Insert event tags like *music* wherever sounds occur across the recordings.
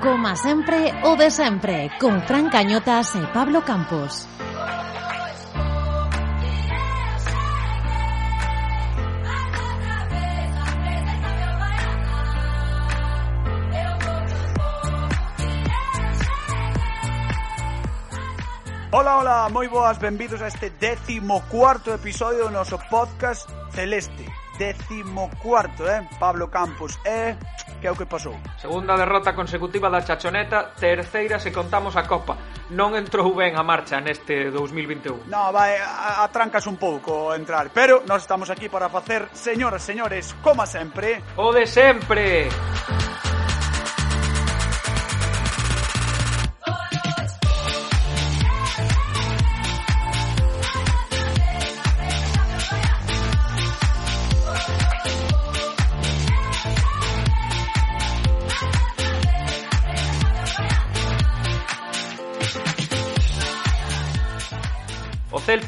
Coma sempre o de sempre Con Fran Cañotas e Pablo Campos Ola, ola, moi boas, benvidos a este décimo cuarto episodio do noso podcast Celeste Décimo cuarto, eh? Pablo Campos. Eh? que é o que pasou. Segunda derrota consecutiva da Chachoneta, terceira se contamos a Copa. Non entrou ben a marcha neste 2021. No, vai, atrancas un pouco entrar, pero nós estamos aquí para facer, señoras, señores, como sempre... O de sempre!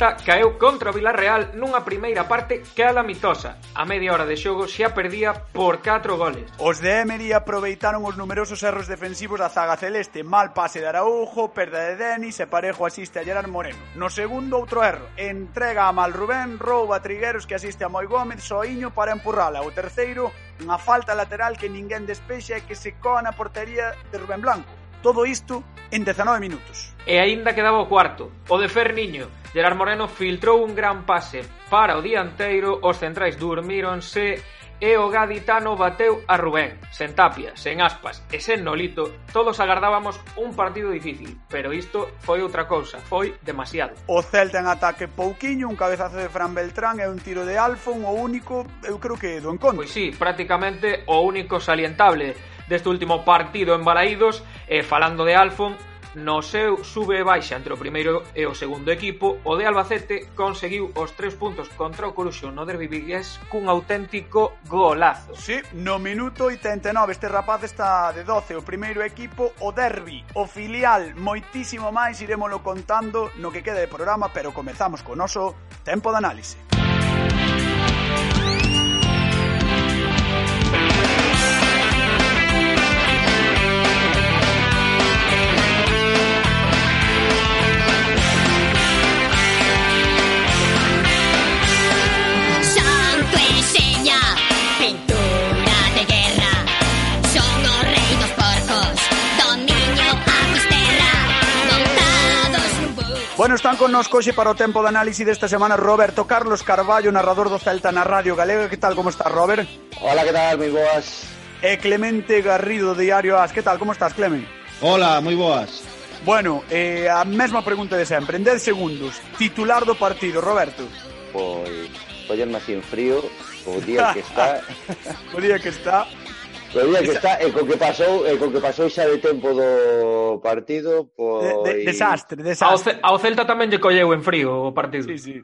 Celta caeu contra o Villarreal nunha primeira parte calamitosa. A media hora de xogo xa perdía por 4 goles. Os de Emery aproveitaron os numerosos erros defensivos da zaga celeste, mal pase de Araujo, perda de Denis e parejo asiste a Gerard Moreno. No segundo outro erro, entrega a Mal Rubén, rouba a Trigueros que asiste a Moi Gómez, Soiño para empurrala. O terceiro, unha falta lateral que ninguén despexa e que se coa na portería de Rubén Blanco. Todo isto en 19 minutos. E aínda quedaba o cuarto. O de Ferniño. Gerard Moreno filtrou un gran pase para o dianteiro, os centrais durmíronse e o gaditano bateu a Rubén. Sen Tapia, sen Aspas e sen Nolito, todos agardábamos un partido difícil, pero isto foi outra cousa, foi demasiado. O Celta en ataque pouquiño, un cabezazo de Fran Beltrán e un tiro de Alfon, o único, eu creo que do encontro. Pois sí, prácticamente o único salientable deste último partido en Balaídos e falando de Alfon no seu sube e baixa entre o primeiro e o segundo equipo, o de Albacete conseguiu os tres puntos contra o Coruxo no derbi vigués cun auténtico golazo. Sí, no minuto 89 este rapaz está de 12, o primeiro equipo, o derbi, o filial, moitísimo máis iremoslo contando no que queda de programa, pero comezamos con noso tempo de análise. Bueno, están con nos coxe para o tempo de análise desta semana Roberto Carlos Carballo, narrador do Celta na Radio Galega. Que tal, como está, Robert? Hola, que tal, moi boas. E Clemente Garrido, Diario As. Que tal, como estás, Clemen? Hola, moi boas. Bueno, eh, a mesma pregunta de sempre, en 10 segundos, titular do partido, Roberto. Pois, pues, collerme así en frío, o día que *laughs* está. o día que está. Sabía que está, eh, e co que pasou, eh, e co que pasou xa de tempo do partido, pois... De, de, desastre, desastre. Ao, ao Celta tamén lle colleu en frío o partido. Sí, sí.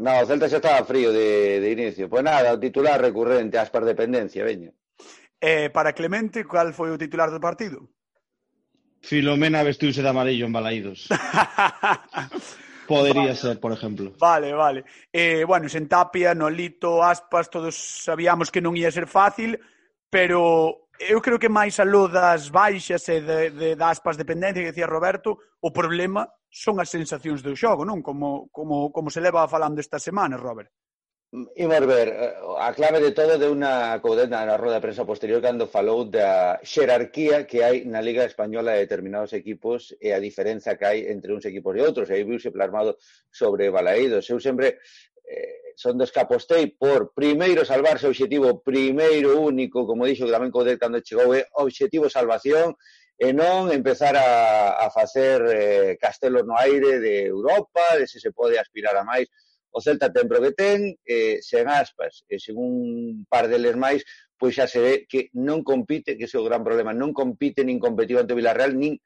No, o Celta xa estaba frío de, de inicio. Pois nada, o titular recurrente, Aspar Dependencia, veña. Eh, para Clemente, cal foi o titular do partido? Filomena vestiuse de amarillo en Balaídos. *laughs* Podería vale. ser, por exemplo. Vale, vale. Eh, bueno, sen Tapia, Nolito, Aspas, todos sabíamos que non ia ser fácil, pero eu creo que máis aló das baixas e de, de, das aspas dependencia que decía Roberto, o problema son as sensacións do xogo, non? Como, como, como se leva falando esta semana, Robert. Mm, imos ver, eh, a clave de todo de unha coudenda na roda de prensa posterior cando falou da xerarquía que hai na Liga Española de determinados equipos e a diferenza que hai entre uns equipos e outros. E aí viuse plasmado sobre Balaídos. Eu sempre son dos que apostei por primeiro salvarse o objetivo primeiro único, como dixo que tamén Coudet cando chegou, é objetivo salvación e non empezar a, a facer eh, castelos no aire de Europa, de se se pode aspirar a máis. O Celta ten pro que ten, eh, sen aspas, e sen un par deles máis, pois xa se ve que non compite, que ese é o gran problema, non compite nin competiu ante o Villarreal, nin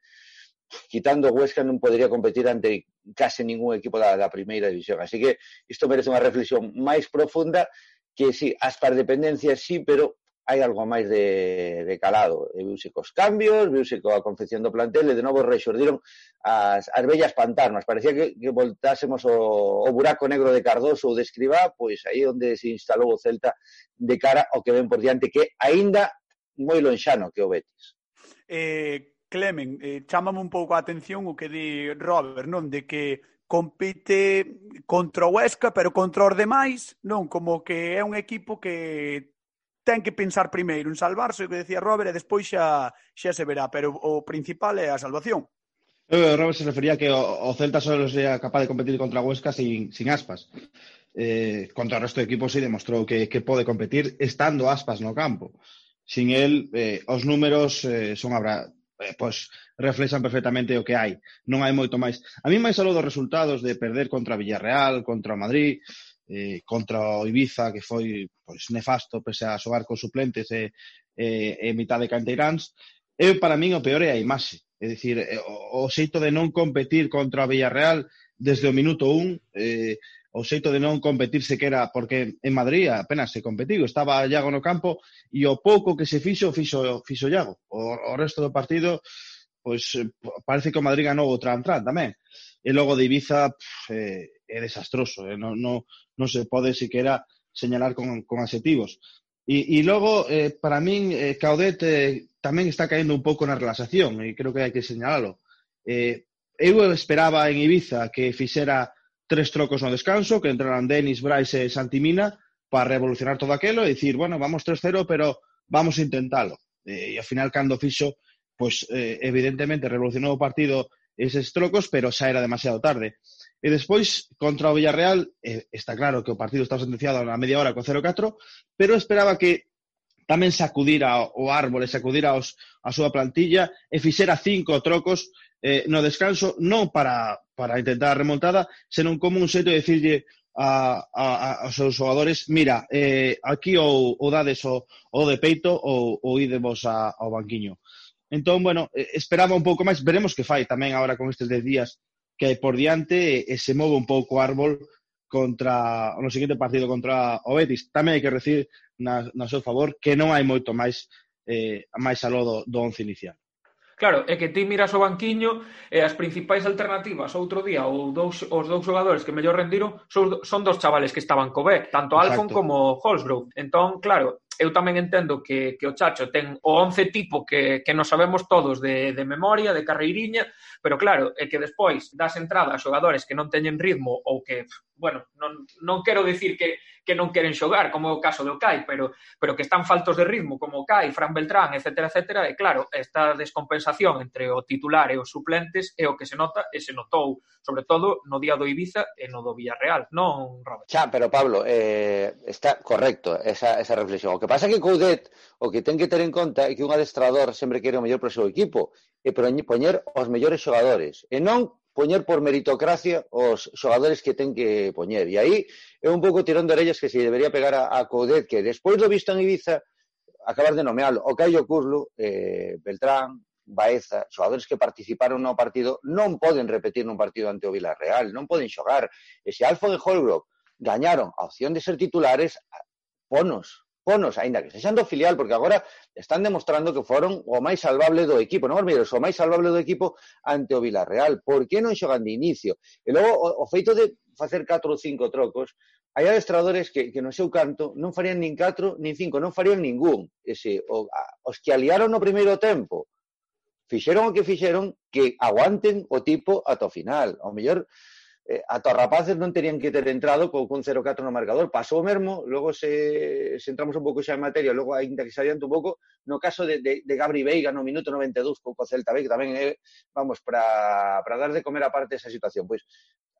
quitando Huesca non podría competir ante case ningún equipo da, da primeira división. Así que isto merece unha reflexión máis profunda que sí, as para dependencias sí, pero hai algo máis de, de calado. E viuse cos cambios, viuse coa confección do plantel e de novo rexordiron as, as bellas pantarnas. Parecía que, que voltásemos o, o buraco negro de Cardoso ou de Escribá, pois aí onde se instalou o Celta de cara ao que ven por diante, que aínda moi lonxano que o Betis. Eh, Clemen, eh, chámame un pouco a atención o que di Robert, non? De que compite contra o Huesca, pero contra os demais, non? Como que é un equipo que ten que pensar primeiro en salvarse, o que decía Robert, e despois xa, xa se verá, pero o principal é a salvación. Eh, Robert se refería que o, o Celta só sería capaz de competir contra o Huesca sin, sin aspas. Eh, contra o resto de equipos sí demostrou que, que pode competir estando aspas no campo. Sin él, eh, os números eh, son abra eh, pois reflexan perfectamente o que hai. Non hai moito máis. A mí máis aló dos resultados de perder contra Villarreal, contra o Madrid, eh, contra o Ibiza, que foi pois, nefasto pese a xogar con suplentes e, eh, e, e mitad de canteiráns, é para min o peor é a imaxe. É dicir, eh, o, o xeito de non competir contra o Villarreal desde o minuto 1 eh, o xeito de non competir sequera, porque en Madrid apenas se competiu, estaba Iago no campo e o pouco que se fixo, fixo, fixo Iago. O, o resto do partido, pois parece que o Madrid ganou o Trantran tamén. E logo de Ibiza pff, é, é desastroso, eh? non, non, non se pode sequera señalar con, con adjetivos. E, e logo, eh, para min, eh, Caudet eh, tamén está caendo un pouco na relaxación, e creo que hai que señalalo. Eh, eu esperaba en Ibiza que fixera tres trocos no descanso, que entraran Denis, Bryce e Santimina para revolucionar todo aquelo e dicir, bueno, vamos 3-0, pero vamos a intentalo. Eh, e ao final, cando fixo, pois, eh, evidentemente, revolucionou o partido eses trocos, pero xa era demasiado tarde. E despois, contra o Villarreal, eh, está claro que o partido estaba sentenciado na media hora co 0-4, pero esperaba que tamén sacudira o árbol e sacudira os, a súa plantilla e fixera cinco trocos eh, no descanso, non para para intentar a remontada, senón como un xeito de decirlle a, a, aos seus xogadores mira, eh, aquí ou, ou dades o, o de peito ou, ou idemos a, ao banquiño. Entón, bueno, esperaba un pouco máis, veremos que fai tamén agora con estes 10 días que hai por diante e, e se move un pouco o árbol contra no seguinte partido contra o Betis. Tamén hai que recibir na, na seu favor que non hai moito máis eh, máis aló do, do once inicial. Claro, é que ti miras o banquiño e as principais alternativas outro día ou dous, os dous xogadores que mellor rendiron son, son dos chavales que estaban co B, tanto Alfon como Holsbrook. Entón, claro, eu tamén entendo que, que o Chacho ten o 11 tipo que, que nos sabemos todos de, de memoria, de carreiriña, pero claro, é que despois das entradas a xogadores que non teñen ritmo ou que bueno, non, non quero decir que, que non queren xogar, como é o caso do Kai, pero, pero que están faltos de ritmo, como o Kai, Fran Beltrán, etc, etc, e claro, esta descompensación entre o titular e os suplentes é o que se nota e se notou, sobre todo no día do Ibiza e no do Villarreal, non, Robert? Xa, pero Pablo, eh, está correcto esa, esa reflexión. O que pasa é que Coudet, o que ten que ter en conta é que un adestrador sempre quere o mellor para o seu equipo e poñer os mellores xogadores, e non poñer por meritocracia os xogadores que ten que poñer. E aí é un pouco tirón de orellas que se debería pegar a, a Coudet, que despois do visto en Ibiza, acabar de nomealo. O Caio Curlo, eh, Beltrán, Baeza, xogadores que participaron no partido, non poden repetir nun partido ante o Villarreal, non poden xogar. E se Alfon e Holbrook gañaron a opción de ser titulares, ponos, ponos, aínda que sexan do filial, porque agora están demostrando que foron o máis salvable do equipo, non, Armeiros? O máis salvable do equipo ante o Villarreal. Por que non xogan de inicio? E logo, o, o feito de facer 4 ou 5 trocos, hai adestradores que, que no seu canto non farían nin 4, nin 5, non farían ningún. Ese, o, a, os que aliaron no primeiro tempo, fixeron o que fixeron, que aguanten o tipo ata o final. O mellor, eh, ata os rapaces non terían que ter entrado co, con 0-4 no marcador. Pasou o mesmo, logo se, se entramos un pouco xa en materia, logo ainda que se adianta un pouco, no caso de, de, de Gabri Veiga no minuto 92 co, co Celta B, que tamén é, vamos, para dar de comer aparte esa situación. Pois,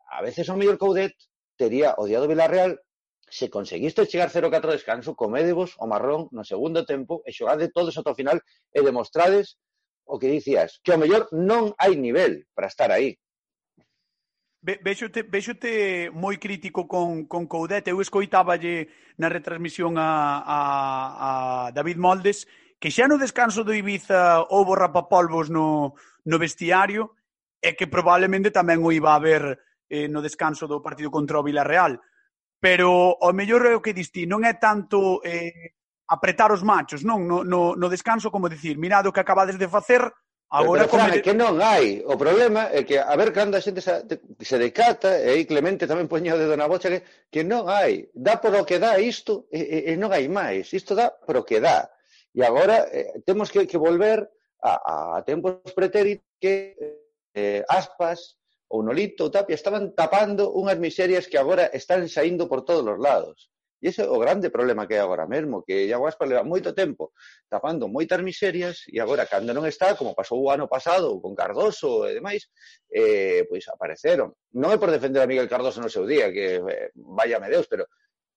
a veces o mellor Coudet tería odiado Villarreal se conseguiste chegar 0-4 descanso, comedevos o marrón no segundo tempo e xogade todos ata o final e demostrades o que dicías, que ao mellor non hai nivel para estar aí vexote, vexote moi crítico con, con Coudete. Eu escoitáballe na retransmisión a, a, a David Moldes que xa no descanso do Ibiza houbo rapapolvos no, no vestiario e que probablemente tamén o iba a ver eh, no descanso do partido contra o Villarreal. Pero o mellor é o que distí, non é tanto eh, apretar os machos, non? No, no, no descanso como dicir, mirado o que acabades de facer, Agora pero, Fran, come... que non hai. O problema é que a ver cando a xente se, se decata, e aí Clemente tamén poñía o dedo na bocha, que, que non hai. Dá por o que dá isto e, e, e non hai máis. Isto dá por o que dá. E agora eh, temos que, que volver a, a tempos pretéritos que eh, aspas ou Nolito ou Tapia estaban tapando unhas miserias que agora están saindo por todos os lados. E ese é o grande problema que hai agora mesmo, que Iaguaspa leva moito tempo tapando moitas miserias e agora, cando non está, como pasou o ano pasado con Cardoso e demais, eh, pois apareceron. Non é por defender a Miguel Cardoso no seu día, que eh, váyame Deus, pero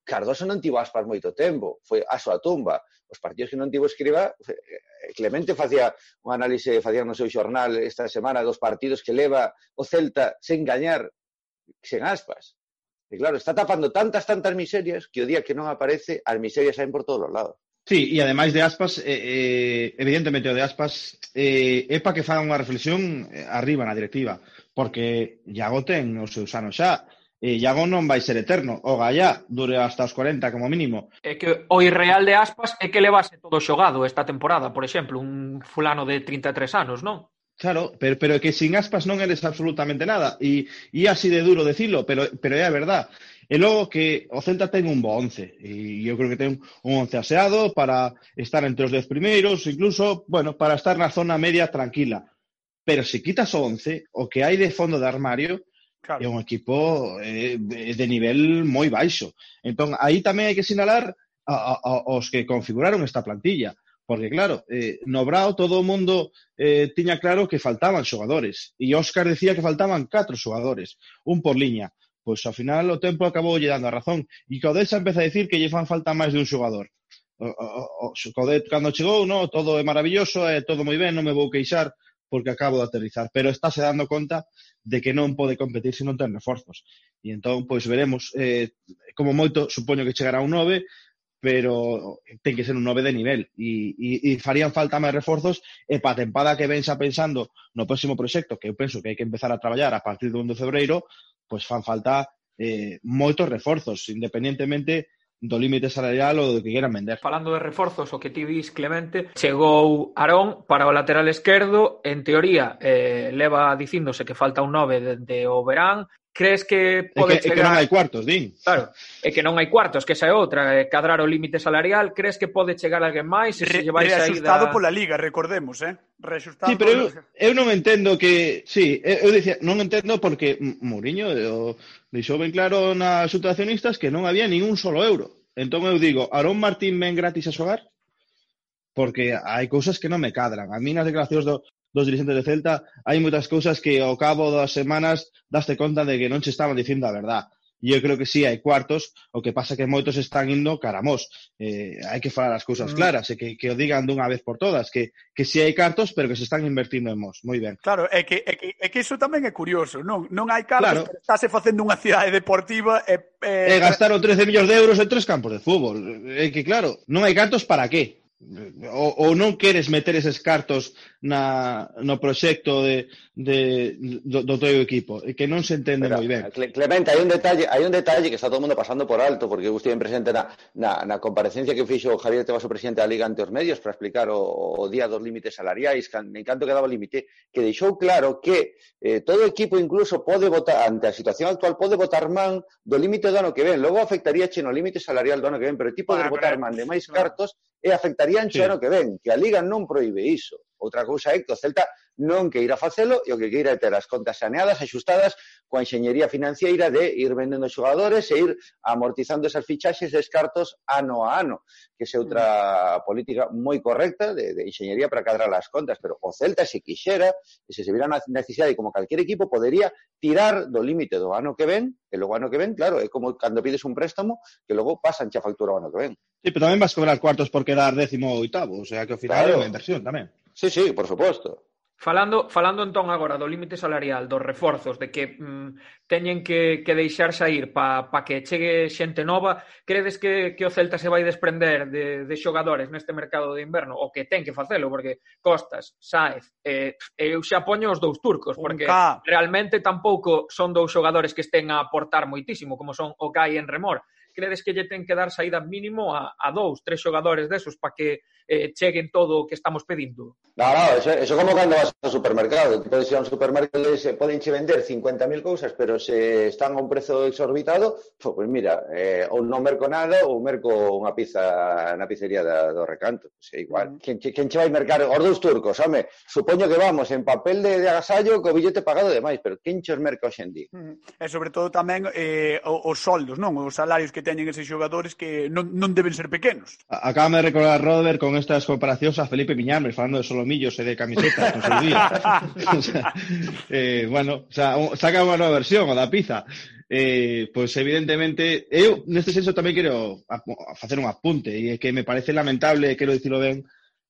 Cardoso non tivo aspas moito tempo, foi a súa tumba. Os partidos que non tivo escriba, eh, eh, Clemente facía un análise, facía no seu xornal esta semana dos partidos que leva o Celta sen gañar, sen aspas. E claro, está tapando tantas, tantas miserias que o día que non aparece, as miserias saen por todos os lados. Sí, e ademais de Aspas, eh, eh, evidentemente o de Aspas eh, é para que faga unha reflexión eh, arriba na directiva, porque Iago ten os seus anos xa, eh, e Iago non vai ser eterno, o Gallá dure hasta os 40 como mínimo. É que o irreal de Aspas é que levase todo xogado esta temporada, por exemplo, un fulano de 33 anos, non? Claro, pero, pero que sin aspas non eres absolutamente nada. E, e así de duro decirlo, pero, pero é a verdad. E logo que o Celta ten un bo once. E eu creo que ten un once aseado para estar entre os dez primeiros, incluso, bueno, para estar na zona media tranquila. Pero se quitas o once, o que hai de fondo de armario, claro. é un equipo eh, de nivel moi baixo. Entón, aí tamén hai que sinalar a, a, a, os que configuraron esta plantilla. Porque, claro, eh, no Brao todo o mundo eh, tiña claro que faltaban xogadores. E Óscar decía que faltaban catro xogadores, un por liña. Pois, ao final, o tempo acabou lle dando a razón. E Caudet xa empeza a decir que lle fan falta máis de un xogador. O, o, o, Caudet, cando chegou, no, todo é maravilloso, é todo moi ben, non me vou queixar porque acabo de aterrizar. Pero estáse dando conta de que non pode competir se non ten reforzos. E entón, pois veremos, eh, como moito, supoño que chegará un 9, pero ten que ser un 9 de nivel e, e, e farían falta máis reforzos e pa tempada que ven xa pensando no próximo proxecto que eu penso que hai que empezar a traballar a partir do 1 de febreiro pois fan falta eh, moitos reforzos independentemente do límite salarial ou do que queran vender. Falando de reforzos, o que ti dis, Clemente, chegou Arón para o lateral esquerdo, en teoría, eh, leva dicíndose que falta un 9 de, de o verán, crees que pode é que, chegar... É que non hai cuartos, din. Claro, é que non hai cuartos, que esa é outra, é cadrar o límite salarial, crees que pode chegar alguén máis? Se Re, se lleváis reajustado da... pola Liga, recordemos, eh? Reajustado sí, pero eu, eu non entendo que... Sí, eu, eu dicía, non entendo porque Mourinho eh, o, deixou ben claro nas situacionistas que non había ningún solo euro. Entón eu digo, Aarón Martín ven gratis a xogar? Porque hai cousas que non me cadran. A mí nas declaracións do, dos dirigentes de Celta, hai moitas cousas que ao cabo das semanas daste conta de que non che estaban dicindo a verdade. E eu creo que sí, hai cuartos, o que pasa que moitos están indo caramos. Eh, hai que falar as cousas mm. claras, e que, que o digan dunha vez por todas, que, que sí hai cartos, pero que se están invertindo en mos. Moi ben. Claro, é que, é que, é que iso tamén é curioso, non, non hai cartos, claro. pero estáse facendo unha cidade deportiva e, e... e gastaron 13 millóns de euros en tres campos de fútbol. É que claro, non hai cartos para qué? ou, ou non queres meter eses cartos na, no proxecto de, de, do, do teu equipo e que non se entende moi ben. Clemente, hai un detalle hai un detalle que está todo mundo pasando por alto porque eu estive presente na, na, na comparecencia que fixo Javier Tebas o presidente da Liga ante os medios para explicar o, o día dos límites salariais me en canto quedaba o límite que deixou claro que eh, todo o equipo incluso pode votar ante a situación actual pode votar man do límite do ano que ven. Logo afectaría che no límite salarial do ano que ven pero ti podes ah, votar man de máis cartos Eh, e afectaría anche sì. l'anno che viene, che a Liga non proíbe iso. Outra cousa é que o Celta non queira facelo e o que queira é ter as contas saneadas, axustadas, coa enxeñería financiera de ir vendendo xogadores e ir amortizando esas fichaxes e descartos ano a ano, que é outra mm. política moi correcta de, de enxeñería para cadrar as contas, pero o Celta se quixera, e se se vira na necesidade como calquer equipo, podería tirar do límite do ano que ven, e logo ano que ven, claro, é como cando pides un préstamo que logo pasan xa factura o ano que ven. Sí, pero tamén vas cobrar cuartos por quedar décimo ou oitavo, o sea que ao final claro. é unha inversión tamén. Sí, sí, por suposto. Falando, falando entón agora do límite salarial, dos reforzos, de que mm, teñen que, que deixar sair pa, pa que chegue xente nova, credes que, que o Celta se vai desprender de, de xogadores neste mercado de inverno? O que ten que facelo, porque Costas, Saez, eh, eu xa poño os dous turcos, porque realmente tampouco son dous xogadores que estén a aportar moitísimo, como son o Kai en Remor credes que lle ten que dar saída mínimo a, a dous, tres xogadores desos para que eh, cheguen todo o que estamos pedindo? No, no, eso, eso como cando vas ao supermercado, tú podes ir a un supermercado e se poden che vender 50.000 cousas, pero se están a un prezo exorbitado, pois pues mira, eh, ou non merco nada ou merco unha pizza na pizzería da, do recanto, se igual. Mm. Quen, quen che vai mercar os dous turcos, home, supoño que vamos en papel de, de agasallo co billete pagado demais, pero quen che os merca hoxendí? Mm. E sobre todo tamén eh, os soldos, non? Os salarios que teñen eses xogadores que non, non deben ser pequenos. Acaba de recordar, Robert, con estas comparacións a Felipe Piñames, falando de solomillos e de camisetas no seu día. *laughs* o sea, eh, bueno, o sea, saca unha nova versión, o da pizza eh, pois evidentemente eu neste senso tamén quero facer un apunte e é que me parece lamentable, quero dicilo ben,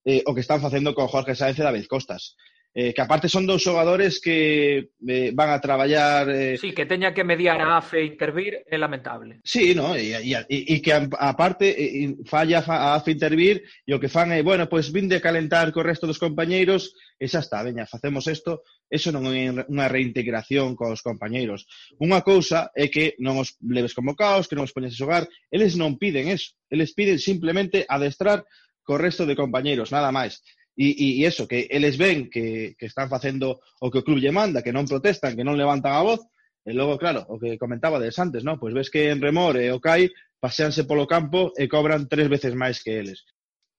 eh, o que están facendo con Jorge Sáenz e David Costas. Eh, que aparte son dous xogadores que eh, van a traballar... Eh... Sí, que teña que mediar a AFE e intervir é lamentable. Sí, no? e, e, e que aparte falla a AFE intervir e o que fan é, bueno, pois pues, vinde a calentar co resto dos compañeiros e xa está, veña, facemos isto, eso non é unha reintegración cos compañeiros. Unha cousa é que non os leves convocados, que non os poñes a xogar, eles non piden eso, eles piden simplemente adestrar co resto de compañeiros, nada máis. E, e, e eso, que eles ven que, que están facendo o que o club lle manda, que non protestan, que non levantan a voz, e logo, claro, o que comentaba des antes, ¿no? pois pues ves que en Remor e o CAI paseanse polo campo e cobran tres veces máis que eles.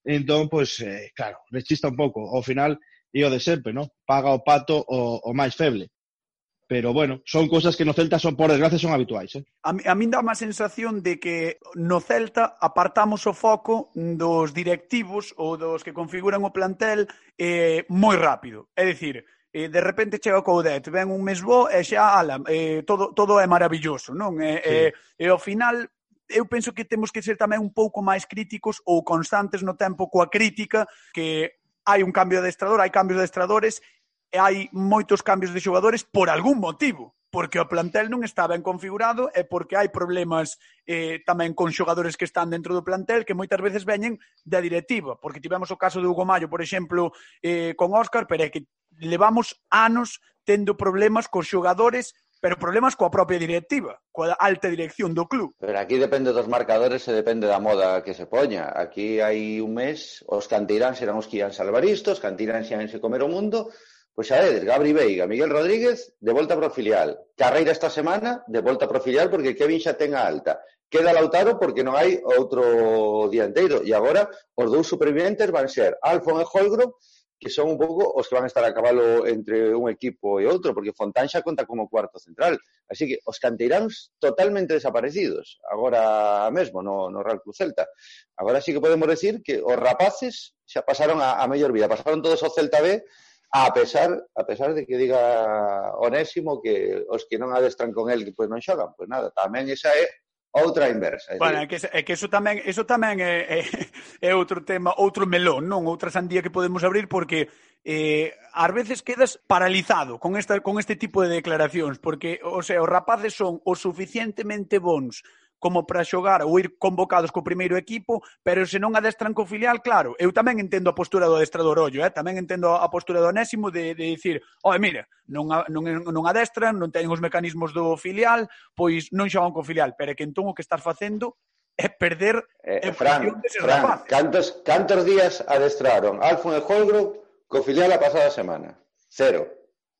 Entón, pois, pues, eh, claro, rechista un pouco. Ao final, e o de sempre, ¿no? paga o pato o, o máis feble pero bueno, son cousas que no Celta son por desgracia son habituais, eh? A, a min dá má sensación de que no Celta apartamos o foco dos directivos ou dos que configuran o plantel eh, moi rápido. É dicir, e de repente chega o Coudet, ven un mes bo e xa, ala, eh, todo, todo é maravilloso, non? E, sí. e, e ao final eu penso que temos que ser tamén un pouco máis críticos ou constantes no tempo coa crítica que hai un cambio de estrador, hai cambios de estradores e hai moitos cambios de xogadores por algún motivo porque o plantel non está ben configurado e porque hai problemas eh, tamén con xogadores que están dentro do plantel que moitas veces veñen da directiva, porque tivemos o caso de Hugo Mayo, por exemplo, eh, con Óscar, pero é que levamos anos tendo problemas cos xogadores pero problemas coa propia directiva, coa alta dirección do club. Pero aquí depende dos marcadores e depende da moda que se poña. Aquí hai un mes os cantirán serán os que ian salvar isto, os cantirán xa se comer o mundo, Pois xa vedes, Gabri Veiga, Miguel Rodríguez, de volta pro filial. Carreira esta semana, de volta pro filial, porque Kevin xa ten a alta. Queda Lautaro porque non hai outro dianteiro. E agora, os dous superviventes van ser Alfon e Holgro, que son un pouco os que van estar a cabalo entre un equipo e outro, porque Fontán xa conta como cuarto central. Así que os canteiráns totalmente desaparecidos, agora mesmo, no, no Real Cruz Celta. Agora sí que podemos decir que os rapaces xa pasaron a, a mellor vida, pasaron todos ao Celta B, a pesar a pesar de que diga Onésimo que os que non adestran con el que pois non xogan, pois nada, tamén esa é outra inversa. É bueno, é que, é que eso tamén, eso tamén é, é, *laughs* é outro tema, outro melón, non? Outra sandía que podemos abrir porque eh, ás veces quedas paralizado con, esta, con este tipo de declaracións porque, o sea, os rapaces son o suficientemente bons como para xogar ou ir convocados co primeiro equipo, pero se non adestran co filial, claro, eu tamén entendo a postura do adestrador Ollo, eh? tamén entendo a postura do Onésimo de, de dicir, oi, mira, non, non, non adestran, non teñen os mecanismos do filial, pois non xogan co filial, pero que entón o que estás facendo é perder eh, Fran, Fran, cantos, cantos días adestraron Alfon e Holgro co filial a pasada semana? Cero.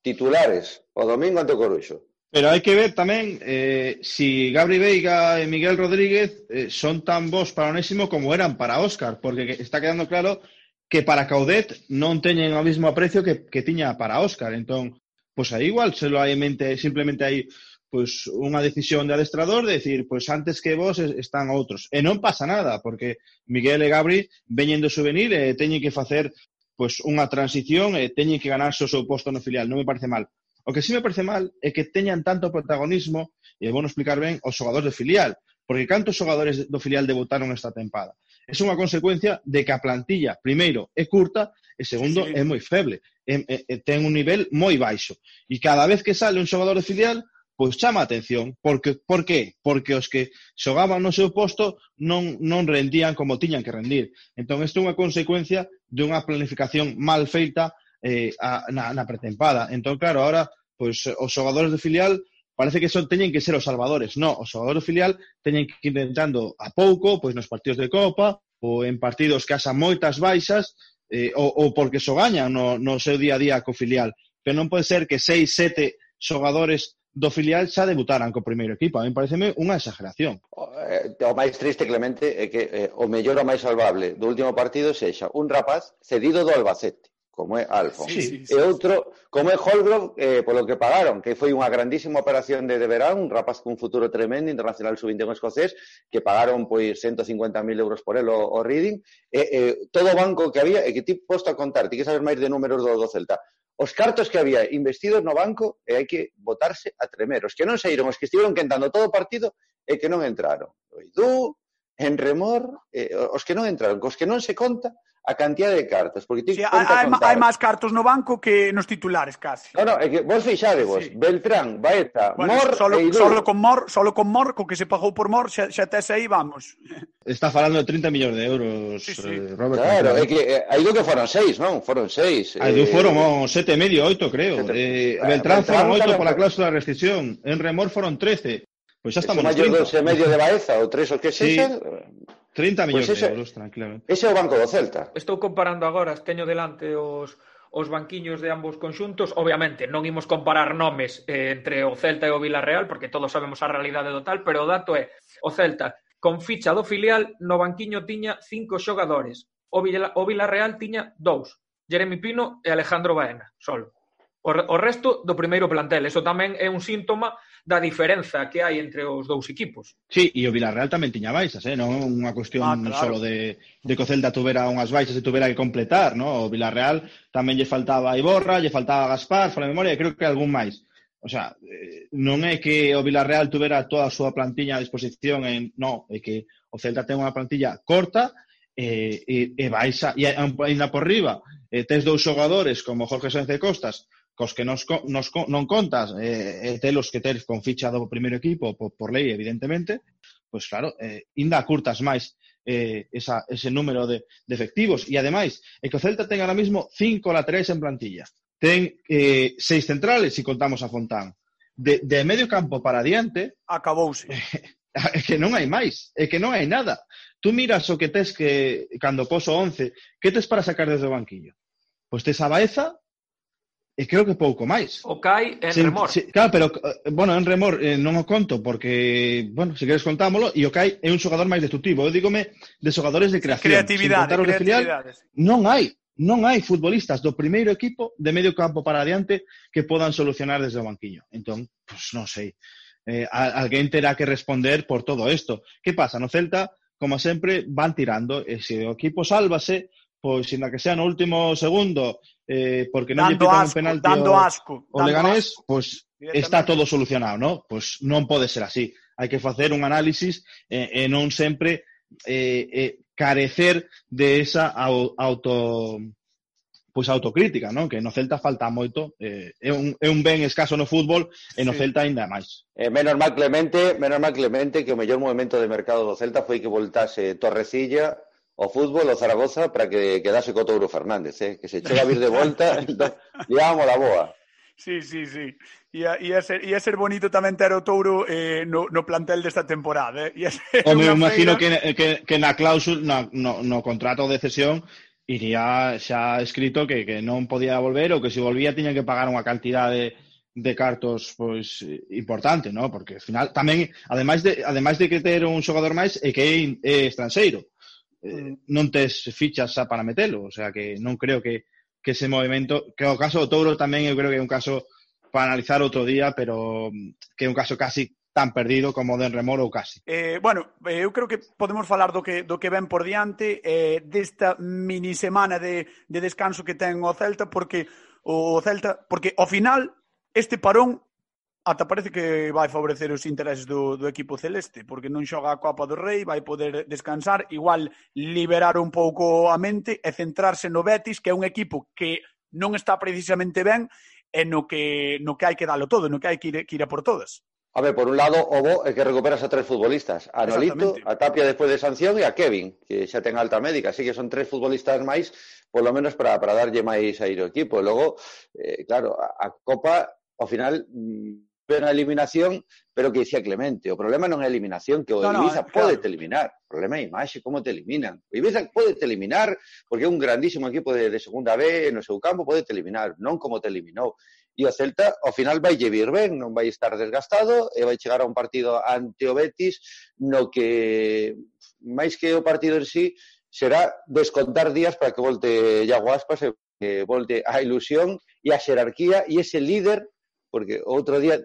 Titulares o domingo ante o Coruxo. Pero hai que ver tamén eh, si Gabri Veiga e Miguel Rodríguez eh, son tan bons para Onésimo como eran para Óscar, porque está quedando claro que para Caudet non teñen o mesmo aprecio que, que tiña para Óscar. Entón, pois aí igual se lo hai en mente, simplemente hai pois unha decisión de adestrador de decir, pois antes que vos están outros. E non pasa nada, porque Miguel e Gabri veñen do souvenir e teñen que facer pois unha transición e teñen que ganarse o seu posto no filial. Non me parece mal O que sí me parece mal é que teñan tanto protagonismo, e vou explicar ben, os xogadores de filial, porque cantos xogadores do filial debutaron esta tempada? É unha consecuencia de que a plantilla, primeiro, é curta e segundo, sí. é moi feble. É, é, é, ten un nivel moi baixo. E cada vez que sale un xogador de filial, pois chama a atención. Porque, por qué? Porque os que xogaban no seu posto non, non rendían como tiñan que rendir. Entón, isto é unha consecuencia dunha planificación mal feita eh, a, na, na pretempada. Entón, claro, ahora pois os xogadores de filial parece que son teñen que ser os salvadores. No, os xogadores de filial teñen que ir intentando a pouco, pois nos partidos de Copa, ou en partidos que haxa moitas baixas, eh, ou, ou porque so gañan no, no seu día a día co filial. Pero non pode ser que seis, sete xogadores do filial xa debutaran co primeiro equipo. A mí pareceme unha exageración. Eh, o máis triste, Clemente, é que eh, o mellor o máis salvable do último partido sexa un rapaz cedido do Albacete como é Alfon. Sí, sí, sí, e outro, como é Holgrove, eh, polo que pagaron, que foi unha grandísima operación de, de verán, un rapaz cun futuro tremendo, internacional sub-21 escocés, que pagaron pois 150.000 euros por el o, o Reading, e, e, todo o banco que había, e que ti posto a contar, ti que saber máis de números do, do Celta, os cartos que había investidos no banco e hai que votarse a tremer. Os que non saíron, os que estiveron quentando todo o partido e que non entraron. O Idú, en remor, eh, os que non entraron, cos que non se conta, a cantidad de cartas, porque ti sí, hai, hai máis cartos no banco que nos titulares casi. No, no, é que vos fixade vos, sí. Beltrán, Baeta, bueno, Mor solo, e solo con Mor, solo con Mor, co que se pagou por Mor, xa, xa tes aí, vamos. Está falando de 30 millóns de euros, sí, sí. Eh, Robert. Claro, é que eh, aí do que foron seis, non? Foron seis. Ah, aí do eh... foron oh, sete e medio, oito, creo. Sete... Eh, Beltrán, Beltrán foron oito pola cláusula de rescisión, en Remor foron trece. Pois pues xa estamos nos 30. medio de Baeza ou tres o que sexa. Sí. 30 millóns pues ese, de euros, tranquilamente. Ese é o banco do Celta. Estou comparando agora, teño delante os os banquiños de ambos conxuntos, obviamente non imos comparar nomes eh, entre o Celta e o Villarreal porque todos sabemos a realidade do tal, pero o dato é o Celta con ficha do filial no banquiño tiña cinco xogadores, o, Villa, o Villarreal tiña dous, Jeremy Pino e Alejandro Baena, solo. O, o resto do primeiro plantel, eso tamén é un síntoma da diferenza que hai entre os dous equipos. Sí, e o Villarreal tamén tiña baixas, eh? non unha cuestión ah, claro. solo de, de que o Celta tuvera unhas baixas e tuvera que completar, ¿no? o Villarreal tamén lle faltaba a Iborra, lle faltaba a Gaspar, fala memoria, e creo que algún máis. O sea, eh, non é que o Villarreal tuvera toda a súa plantiña a disposición, en... non, é que o Celta ten unha plantilla corta e, e, e baixa, e ainda por riba, eh, tes dous xogadores como Jorge Sánchez Costas cos que nos, nos, non contas eh, e telos que ter con ficha do primeiro equipo por, por lei, evidentemente, pois claro, eh, inda curtas máis eh, esa, ese número de, de efectivos. E ademais, é que o Celta ten ahora mismo cinco laterais en plantilla. Ten eh, seis centrales, se contamos a Fontán. De, de medio campo para adiante... Acabouse. *laughs* É que non hai máis, é que non hai nada. Tú miras o que tes que, cando poso 11, que tes para sacar desde o banquillo? Pois tes a Baeza, e creo que pouco máis. O cai en se, remor. Se, claro, pero, eh, bueno, en remor eh, non o conto, porque, bueno, se queres contámolo, e o Kai é un xogador máis destructivo. Eu dígome de xogadores de creación. Creatividade, de creatividade. Filial, non hai, non hai futbolistas do primeiro equipo de medio campo para adiante que podan solucionar desde o banquiño. Entón, pues, non sei. Eh, alguén terá que responder por todo isto. Que pasa? No Celta, como sempre, van tirando. E se o equipo sálvase, pois, sin que sea no último segundo, eh, porque non dando lle pitan asco, un penalti dando o, asco, o dando Leganés, asco. pues está todo solucionado, ¿no? Pues non pode ser así. Hai que facer un análisis eh, e non sempre eh, eh, carecer de esa auto pois pues autocrítica, non? Que no Celta falta moito, eh, é, un, é un ben escaso no fútbol e no sí. Celta ainda máis. Eh, menos mal Clemente, menos mal Clemente que o mellor movimento de mercado do Celta foi que voltase Torrecilla o fútbol o Zaragoza para que quedase co Touro Fernández, eh? que se chega a vir de volta, *laughs* entón, digamos la boa. Sí, sí, sí. Ia, ia, ser, ia ser bonito tamén ter o Touro eh, no, no plantel desta temporada. Eh? Ia ser o me imagino feira... que, que, que na cláusula, no, no, no contrato de cesión, iría xa escrito que, que non podía volver ou que se volvía tiña que pagar unha cantidade de de cartos pois importante, ¿no? Porque ao final tamén ademais de ademais de que ter un xogador máis é que é, é estranxeiro eh, mm. non tes fichas xa para metelo, o sea que non creo que, que ese movimento, que o caso do Touro tamén eu creo que é un caso para analizar outro día, pero mm, que é un caso casi tan perdido como de remor ou casi. Eh, bueno, eh, eu creo que podemos falar do que, do que ven por diante eh, desta mini semana de, de descanso que ten o Celta porque o Celta, porque ao final este parón ata parece que vai favorecer os intereses do, do equipo celeste, porque non xoga a Copa do Rei, vai poder descansar, igual liberar un pouco a mente e centrarse no Betis, que é un equipo que non está precisamente ben e no que, no que hai que dalo todo, no que hai que ir, que ir a por todas. A ver, por un lado, o bo é que recuperas a tres futbolistas, a Nolito, a Tapia despois de sanción e a Kevin, que xa ten alta médica, así que son tres futbolistas máis, polo menos para, para darlle máis aire ao equipo. E logo, eh, claro, a, a Copa, ao final, mm, ben de eliminación, pero que dicía Clemente, o problema non é a eliminación, que o no, Ibiza no, pode claro. te eliminar, o problema é a imaxe, como te eliminan. O Ibiza pode te eliminar, porque é un grandísimo equipo de, de segunda B, no seu campo pode te eliminar, non como te eliminou. E o Celta, ao final, vai vir ben, non vai estar desgastado, e vai chegar a un partido ante o Betis, no que, máis que o partido en sí, será descontar días para que volte Iago Aspas e que volte a ilusión e a xerarquía e ese líder porque outro día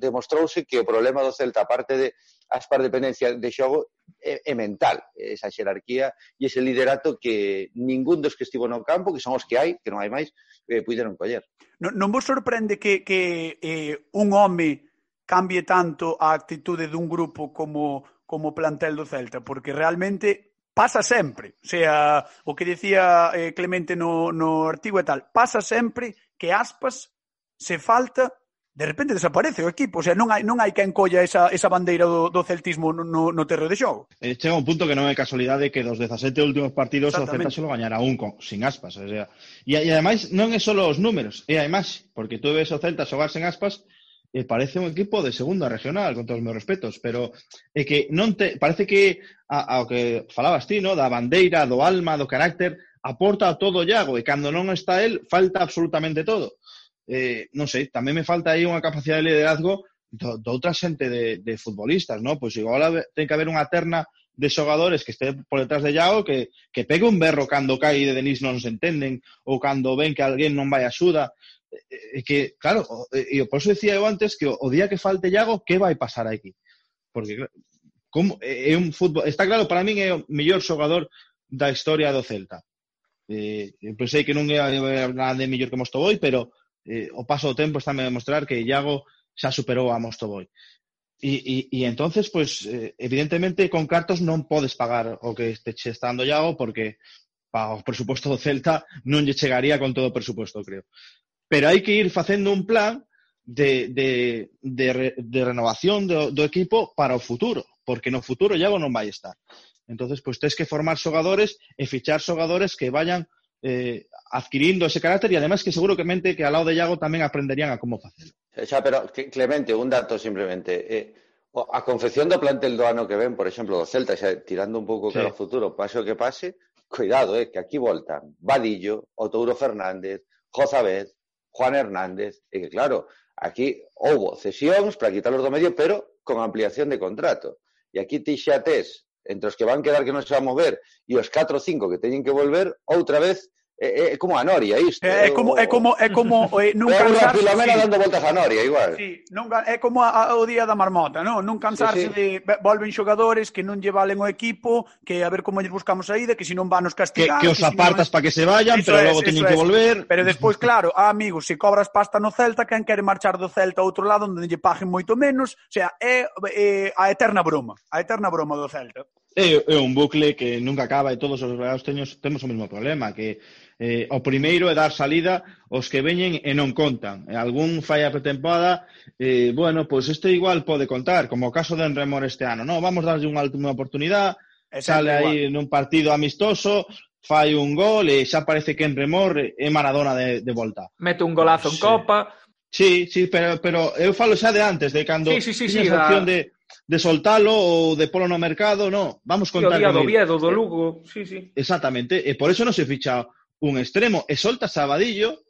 demostrouse que o problema do Celta, aparte de aspar dependencia de xogo, é, é mental, esa xerarquía e ese liderato que ningún dos que estivo no campo, que son os que hai, que non hai máis, eh, puideron coller. Non, non vos sorprende que, que eh, un home cambie tanto a actitude dun grupo como como plantel do Celta, porque realmente pasa sempre, o sea, o que decía eh, Clemente no, no artigo e tal, pasa sempre que aspas se falta de repente desaparece o equipo, o sea, non hai, non hai que encolla esa, esa bandeira do, do celtismo no, no, no terreo de xogo. E chega un punto que non é casualidade que dos 17 últimos partidos o Celta solo gañara un con, sin aspas, o sea, e, e ademais non é solo os números, é a imaxe, porque tú ves o Celta xogar sen aspas e parece un equipo de segunda regional, con todos os meus respetos, pero é que non te, parece que a, ao que falabas ti, no, da bandeira, do alma, do carácter, aporta todo Iago e cando non está el, falta absolutamente todo eh, non sei, tamén me falta aí unha capacidade de liderazgo do, do outra xente de, de futbolistas, non? Pois igual ten que haber unha terna de xogadores que este por detrás de Iago que, que pegue un berro cando cai de Denis non se entenden ou cando ven que alguén non vai axuda e eh, eh, que, claro, e, e eh, por eso decía eu antes que o, o día que falte Iago, que vai pasar aquí? Porque como é un fútbol, está claro, para min é o mellor xogador da historia do Celta. Eh, eu pensei que non era nada de mellor que Mostoboy, pero eh, o paso do tempo está a demostrar que Iago xa superou a Mostoboy. E, e, e entonces, pues, eh, evidentemente, con cartos non podes pagar o que te che está dando Iago porque para o presupuesto do Celta non lle chegaría con todo o presupuesto, creo. Pero hai que ir facendo un plan de, de, de, re, de renovación do, do equipo para o futuro, porque no futuro Iago non vai estar. entonces pues, tens que formar xogadores e fichar xogadores que vayan eh, adquirindo ese carácter e además que seguro que mente que ao lado de Iago tamén aprenderían a como facelo. Eh, xa, pero Clemente, un dato simplemente. Eh, a confección do plantel do ano que ven, por exemplo, do Celta, xa, tirando un pouco sí. cara ao futuro, pase o que pase, cuidado, eh, que aquí voltan Vadillo, Otouro Fernández, Jozabed, Juan Hernández, e que claro, aquí houbo cesións para quitarlos do medio, pero con ampliación de contrato. E aquí ti xa tes entre os que van quedar que non se van mover e os 4 ou 5 que teñen que volver, outra vez é, é como a noria isto. É, é como é como é como é, *laughs* eh, non é cansarse. Filomena sí. dando voltas a noria igual. Sí, non é como a, a, o día da marmota, non, non cansarse sí, sí. de volven xogadores que non lle valen o equipo, que a ver como lles buscamos saída, que se non van nos castigar. Que, que os apartas si non... para que se vayan, eso pero es, logo teñen que es. volver. Pero despois claro, ah, amigos, se cobras pasta no Celta, quen quere marchar do Celta a outro lado onde lle paguen moito menos, o sea, é, é a eterna broma, a eterna broma do Celta. É, é un bucle que nunca acaba e todos os galegos temos o mesmo problema, que Eh, o primeiro é dar salida aos que veñen e non contan. E algún fai a pretemporada, eh, bueno, pois pues este igual pode contar, como o caso de Enremor este ano. No, vamos darlle unha última oportunidade, Exacto, sale aí nun partido amistoso, fai un gol e xa parece que Enremor é Maradona de, de volta. Mete un golazo pues, en Copa. Sí, sí, pero, pero eu falo xa de antes, de cando sí, sí, sí, sí, a opción da... de de soltalo ou de polo no mercado, no, vamos contar sí, o día con do Oviedo, do Lugo, sí, sí. Exactamente, e por eso non se ficha un extremo e soltas a Vadillo,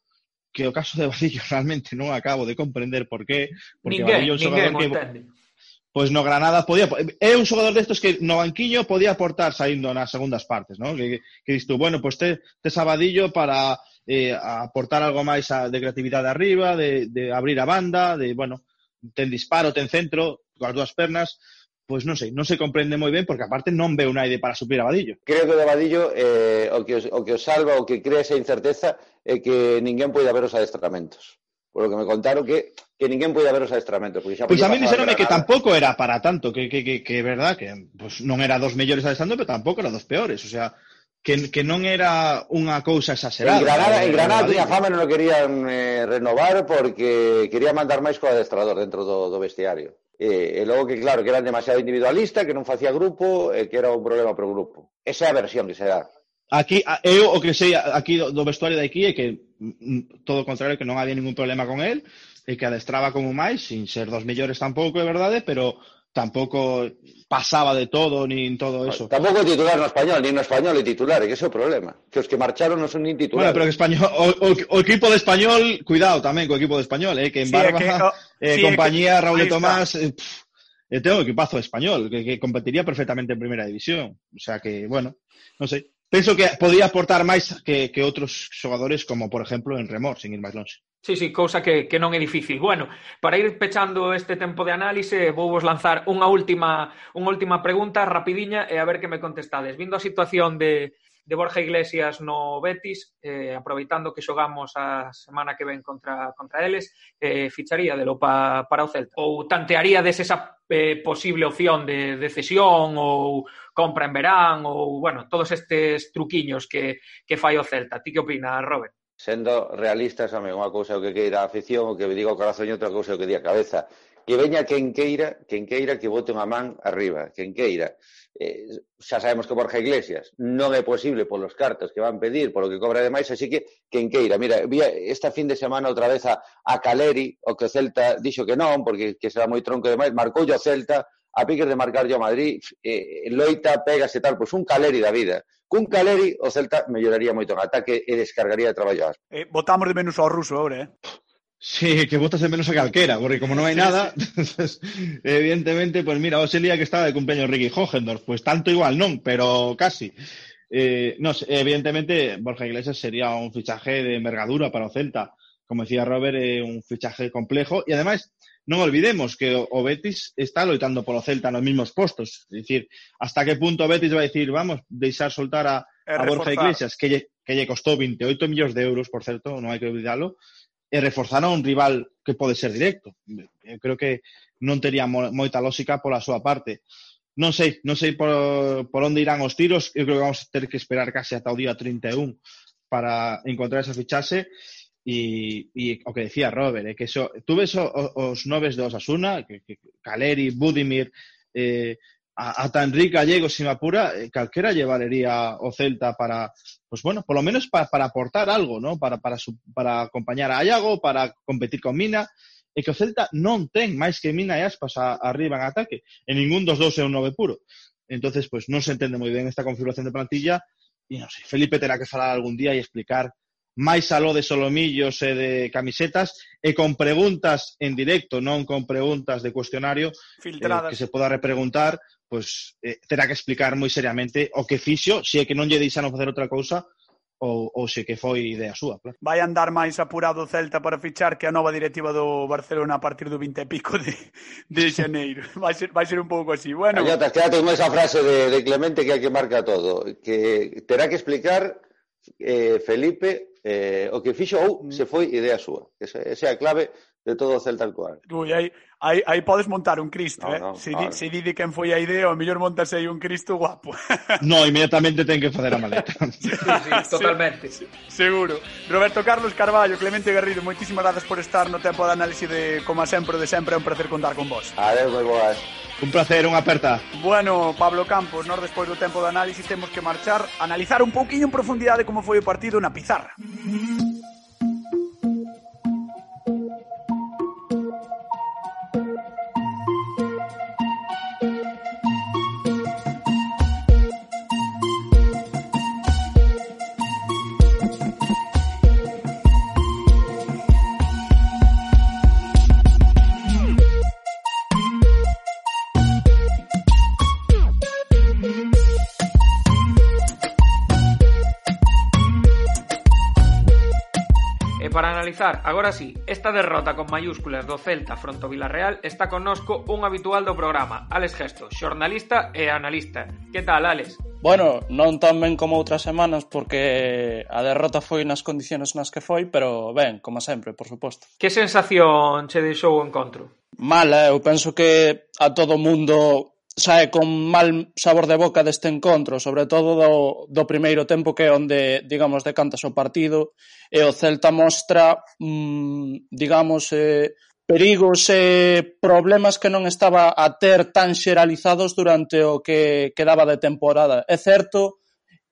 que o caso de Vadillo *laughs* realmente non acabo de comprender por qué, porque ninguén, Vadillo é un xogador que entende. Pois no Granada podía... É un xogador destos que no banquiño podía aportar saindo nas segundas partes, non? Que, que dis tú, bueno, pois pues te, te sabadillo para eh, aportar algo máis a, de creatividade arriba, de, de abrir a banda, de, bueno, ten disparo, ten centro, coas dúas pernas, pois non sei, non se comprende moi ben porque aparte non ve un aire para suplir a Vadillo. Creo que o de Vadillo eh, o, que os, o que os salva, o que crea esa incerteza é que ninguén poida ver os adestramentos. Por lo que me contaron que, que ninguén poida ver os adestramentos. Porque xa pois a mí dixeronme que tampouco era para tanto, que, que, que, que verdad que pues, non era dos mellores adestrando, pero tampouco era dos peores. O sea, que, que non era unha cousa exagerada. En Granada, eh, en Granada tiña fama non o querían eh, renovar porque quería mandar máis co adestrador dentro do, do vestiario eh, e logo que claro que eran demasiado individualista, que non facía grupo e eh, que era un problema para o grupo. Esa é a versión que se dá. Aquí eu o que sei aquí do vestuario de aquí é que mm, mm, todo o contrario que non había ningún problema con él e que adestraba como máis, sin ser dos mellores tampouco, é verdade, pero tampouco pasaba de todo nin todo eso. Tampouco titular no español, nin no español é titular, que ese é o problema. Que os que marcharon non son nin titulares. Bueno, pero que español, o, o, o equipo de español, cuidado tamén co equipo de español, eh, que en sí, Barba... Que, o, eh, sí, compañía, que- Raúl de Tomás, eh, pff, eh, tengo equipazo español, que, que competiría perfectamente en primera división. O sea que, bueno, non sei. Penso que podía aportar máis que, que outros xogadores, como por exemplo en Remor, sin ir máis longe. Sí, sí, cousa que, que non é difícil. Bueno, para ir pechando este tempo de análise, vou vos lanzar unha última, unha última pregunta rapidiña e a ver que me contestades. Vindo a situación de, de Borja Iglesias no Betis, eh, aproveitando que xogamos a semana que ven contra, contra eles, eh, ficharía de Lopa para o Celta. Ou tantearía des esa eh, posible opción de, de cesión ou compra en verán ou, bueno, todos estes truquiños que, que fai o Celta. Ti que opinas, Robert? Sendo realistas, home, unha cousa o que queira a afición, o que diga o corazón e outra cousa o que di a cabeza que veña quen queira, quen queira que vote unha man arriba, quen queira. Eh, xa sabemos que Borja Iglesias non é posible polos cartos que van pedir, polo que cobra demais, así que quen queira. Mira, vi esta fin de semana outra vez a, a Caleri, o que o Celta dixo que non, porque que será moi tronco demais, marcou o Celta, a piques de marcarlle o Madrid, eh, loita, pégase tal, pois un Caleri da vida. Cun Caleri o Celta melloraría moito en ataque e descargaría de traballo. Eh, botamos de menos ao ruso, ahora, eh? Sí, que botas de menos a calquera, porque como non hai nada, *laughs* entonces, evidentemente, pues mira, ose día que estaba de cumpleaños Ricky Hogendorf, pues tanto igual non, pero casi. Eh, no, sé, evidentemente, Borja Iglesias sería un fichaje de envergadura para Celta. Como decía Robert, é un fichaje complejo e ademais non olvidemos que o o Betis está loitando polo Celta nos mismos postos. É dicir, hasta que punto o Betis vai dicir, vamos, deixar soltar a, a Borja. Iglesias, que lle, que lle costou 28 millóns de euros, por certo, non hai que olvidalo, e reforzar a un rival que pode ser directo. Eu creo que non tería moita lógica pola súa parte. Non sei, non sei por, por onde irán os tiros, eu creo que vamos ter que esperar case ata o día 31 para encontrar esa fichaxe e, e o que decía Robert, é que so, tú ves o, os noves de Osasuna, que, que Caleri, Budimir, eh, a, a tan rica Gallego, sin apura, eh, calquera lle valería o Celta para, pues bueno, por lo menos pa, para aportar algo, ¿no? Para, para, su, para acompañar a Ayago, para competir con Mina, e que o Celta non ten máis que Mina e Aspas a, arriba en ataque. En ningún dos dous é un nove puro. Entonces, pues non se entende moi ben esta configuración de plantilla e non sei, Felipe terá que falar algún día e explicar máis aló de solomillos e de camisetas e con preguntas en directo, non con preguntas de cuestionario eh, Filtradas. Eh, que se poda repreguntar, pois pues, eh, terá que explicar moi seriamente o que fixo, se é que non lle deixaron facer outra cousa ou, ou se que foi idea súa. Claro. Vai andar máis apurado o Celta para fichar que a nova directiva do Barcelona a partir do 20 e pico de, de xaneiro. *laughs* Vai ser, vai ser un pouco así. Bueno... Callata, quédate con esa frase de, de Clemente que hai que marca todo. Que terá que explicar eh, Felipe eh, o que fixo ou se mm. foi idea súa. Esa, esa é a clave de todo o Celta actual. Ui, aí, aí, aí podes montar un Cristo, no, eh? No, se, claro. di, se di quen foi a idea, o mellor montas aí un Cristo guapo. *laughs* No, inmediatamente ten que facer a maleta. *laughs* sí, sí, totalmente. Sí, seguro. Roberto Carlos Carballo, Clemente Garrido, moitísimas grazas por estar no tempo de análise de, como sempre, de sempre, é un placer contar con vos. Adeus, moi boas. Un placer, unha aperta. Bueno, Pablo Campos, nós despois do tempo de análise temos que marchar, analizar un pouquiño en profundidade como foi o partido na pizarra. E para analizar, agora sí, esta derrota con mayúsculas do Celta fronte ao Villarreal está connosco un habitual do programa, Alex Gesto, xornalista e analista. Que tal, Alex? Bueno, non tan ben como outras semanas porque a derrota foi nas condicións nas que foi, pero ben, como sempre, por suposto. Que sensación che deixou o encontro? Mala, eu penso que a todo mundo sae con mal sabor de boca deste encontro, sobre todo do, do primeiro tempo que é onde, digamos, decantas o partido e o Celta mostra, mm, digamos, eh, perigos e problemas que non estaba a ter tan xeralizados durante o que quedaba de temporada. É certo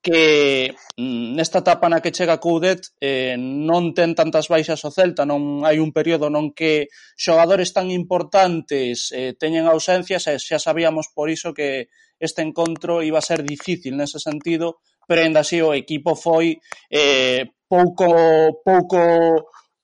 que mm, nesta etapa na que chega Coudet eh, non ten tantas baixas o Celta, non hai un período non que xogadores tan importantes eh, teñen ausencias e xa sabíamos por iso que este encontro iba a ser difícil nese sentido, pero ainda así o equipo foi eh, pouco pouco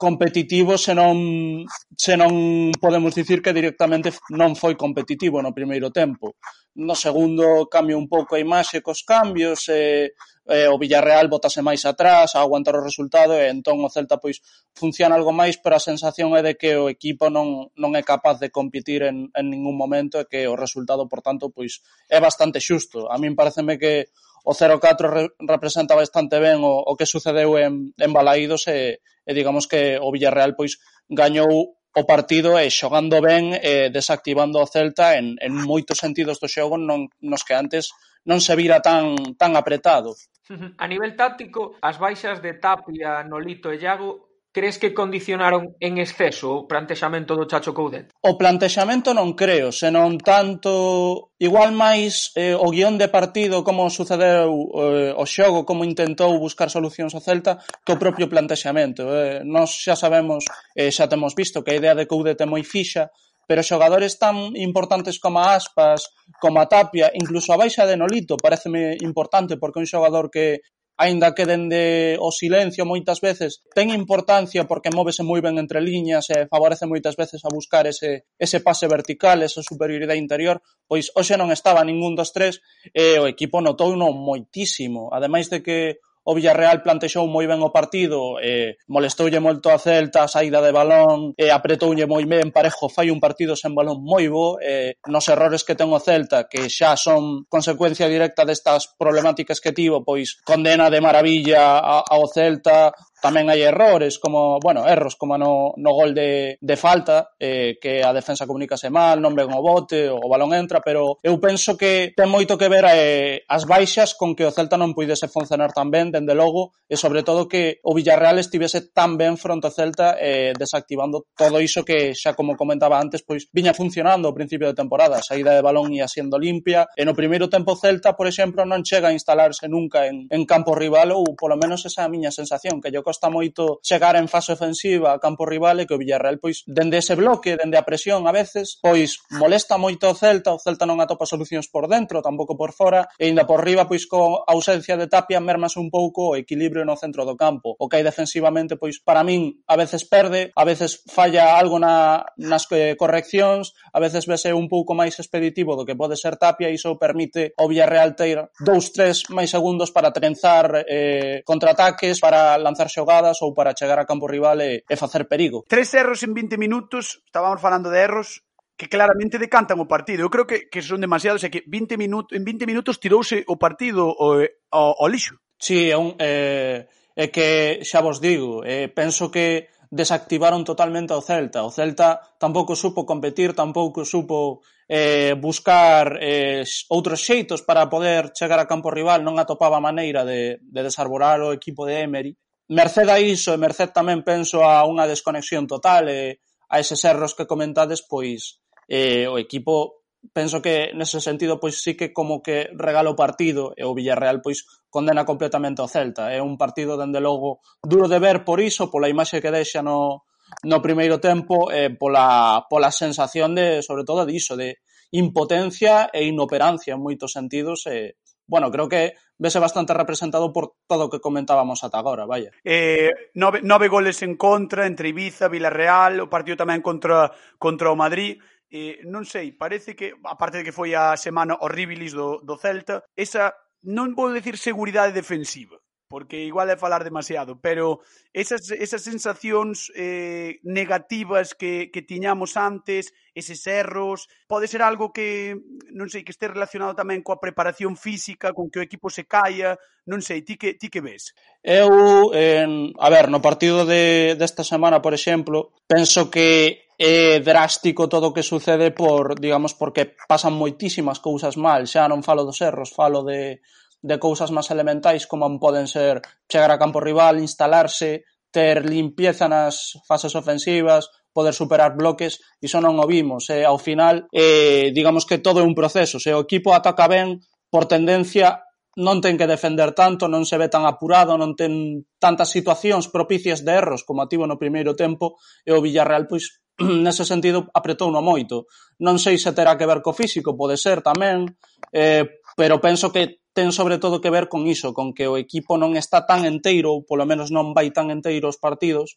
competitivo se non, se non podemos dicir que directamente non foi competitivo no primeiro tempo. No segundo cambia un pouco a imaxe cos cambios, e, e o Villarreal botase máis atrás a aguantar o resultado e entón o Celta pois funciona algo máis, pero a sensación é de que o equipo non, non é capaz de competir en, en ningún momento e que o resultado, por tanto, pois é bastante xusto. A min pareceme que o 0-4 re, representa bastante ben o, o que sucedeu en, en Balaídos e, e digamos que o Villarreal pois gañou o partido e xogando ben e desactivando o Celta en, en moitos sentidos do xogo non, nos que antes non se vira tan, tan apretado. *laughs* A nivel táctico, as baixas de Tapia, Nolito e Iago Crees que condicionaron en exceso o plantexamento do Chacho Coudet? O plantexamento non creo, senón tanto igual máis eh, o guión de partido como sucedeu eh, o xogo, como intentou buscar solucións ao Celta, que o propio plantexamento. Eh, nós xa sabemos, eh, xa temos visto que a idea de Coudet é moi fixa, pero xogadores tan importantes como Aspas, como a Tapia, incluso a baixa de Nolito, pareceme importante porque é un xogador que aínda que dende o silencio moitas veces ten importancia porque móvese moi ben entre liñas e favorece moitas veces a buscar ese, ese pase vertical, esa superioridade interior, pois hoxe non estaba ningún dos tres e o equipo notou non moitísimo. Ademais de que o Villarreal plantexou moi ben o partido, e molestoulle moito a Celta a saída de balón, e apretoulle moi ben, Parejo fai un partido sen balón moi bo, e nos errores que ten o Celta, que xa son consecuencia directa destas problemáticas que tivo, pois condena de maravilla ao Celta, Tamén hai errores como, bueno, erros como no, no gol de, de falta, eh, que a defensa comunícase mal, non ven o bote, o balón entra, pero eu penso que ten moito que ver eh, as baixas con que o Celta non puidese funcionar tan ben, dende logo, e sobre todo que o Villarreal estivese tan ben fronte ao Celta eh, desactivando todo iso que xa como comentaba antes, pois viña funcionando ao principio de temporada, a saída de balón ia sendo limpia, e no primeiro tempo Celta, por exemplo, non chega a instalarse nunca en, en campo rival ou polo menos esa é a miña sensación, que yo costa moito chegar en fase ofensiva a campo rival e que o Villarreal pois dende ese bloque, dende a presión a veces, pois molesta moito o Celta, o Celta non atopa solucións por dentro, tampouco por fora, e ainda por riba pois co ausencia de Tapia mermas un pouco o equilibrio no centro do campo. O que hai defensivamente pois para min a veces perde, a veces falla algo na, nas eh, correccións, a veces vese un pouco máis expeditivo do que pode ser Tapia e iso permite ao Villarreal ter dous, tres máis segundos para trenzar eh, contraataques, para lanzarse xogadas ou para chegar a campo rival e, e facer perigo. Tres erros en 20 minutos, estábamos falando de erros, que claramente decantan o partido. Eu creo que, que son demasiados, é que 20 minutos, en 20 minutos tirouse o partido ao, ao, o lixo. Sí, é, un, é, é que xa vos digo, é, penso que desactivaron totalmente o Celta. O Celta tampouco supo competir, tampouco supo eh, buscar eh, outros xeitos para poder chegar a campo rival, non atopaba maneira de, de desarborar o equipo de Emery merced a iso e merced tamén penso a unha desconexión total e a eses erros que comentades, pois eh, o equipo penso que nese sentido pois sí que como que regala o partido e o Villarreal pois condena completamente ao Celta. É un partido dende logo duro de ver por iso, pola imaxe que deixa no, no primeiro tempo e eh, pola, pola sensación de, sobre todo, diso, de impotencia e inoperancia en moitos sentidos e eh, bueno, creo que vese bastante representado por todo o que comentábamos ata agora, vaya. Eh, nove, nove goles en contra entre Ibiza, Villarreal, o partido tamén contra, contra o Madrid. Eh, non sei, parece que, aparte de que foi a semana horribilis do, do Celta, esa, non vou decir seguridade defensiva, porque igual é falar demasiado, pero esas, esas sensacións eh, negativas que, que tiñamos antes, eses erros, pode ser algo que, non sei, que este relacionado tamén coa preparación física, con que o equipo se caia, non sei, ti que, ti que ves? Eu, en, a ver, no partido de, desta semana, por exemplo, penso que é drástico todo o que sucede por, digamos, porque pasan moitísimas cousas mal, xa non falo dos erros, falo de de cousas máis elementais como poden ser chegar a campo rival, instalarse, ter limpieza nas fases ofensivas, poder superar bloques, iso non o vimos. E, ao final, eh, digamos que todo é un proceso. Se o equipo ataca ben, por tendencia non ten que defender tanto, non se ve tan apurado, non ten tantas situacións propicias de erros como ativo no primeiro tempo e o Villarreal pois *clears throat* nese sentido apretou no moito. Non sei se terá que ver co físico, pode ser tamén, eh, pero penso que ten sobre todo que ver con iso, con que o equipo non está tan enteiro, ou polo menos non vai tan enteiro os partidos,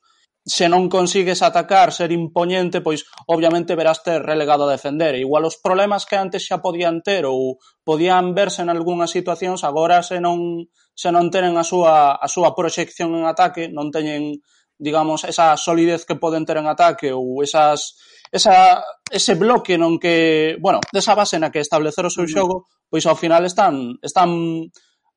se non consigues atacar, ser impoñente, pois obviamente veraste relegado a defender. Igual os problemas que antes xa podían ter ou podían verse en algunhas situacións, agora se non se non tenen a súa a súa proxección en ataque, non teñen digamos, esa solidez que poden ter en ataque ou esas esa, ese bloque non que, bueno, desa base na que establecer o seu xogo, pois ao final están están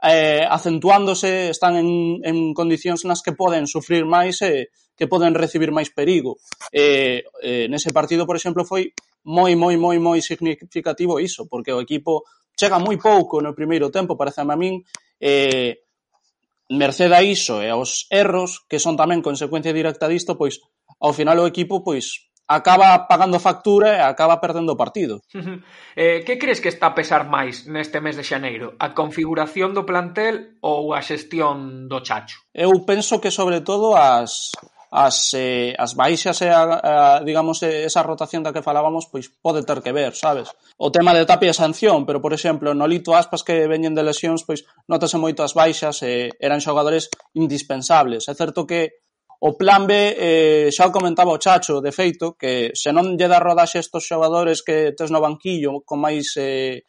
eh, acentuándose, están en, en condicións nas que poden sufrir máis e que poden recibir máis perigo. Eh, eh, nese partido, por exemplo, foi moi, moi, moi, moi significativo iso, porque o equipo chega moi pouco no primeiro tempo, parece a min, eh, merced a iso e aos erros que son tamén consecuencia directa disto, pois ao final o equipo pois acaba pagando factura e acaba perdendo o partido. eh, que crees que está a pesar máis neste mes de xaneiro? A configuración do plantel ou a xestión do Chacho? Eu penso que sobre todo as as, eh, as baixas e a, a, digamos esa rotación da que falábamos pois pode ter que ver, sabes? O tema de Tapia e sanción, pero por exemplo, no lito Aspas que veñen de lesións, pois notase moito as baixas, eh, eran xogadores indispensables. É certo que O plan B, eh, xa o comentaba o Chacho, de feito, que se non lle dá rodaxe estos xogadores que tes no banquillo con máis eh,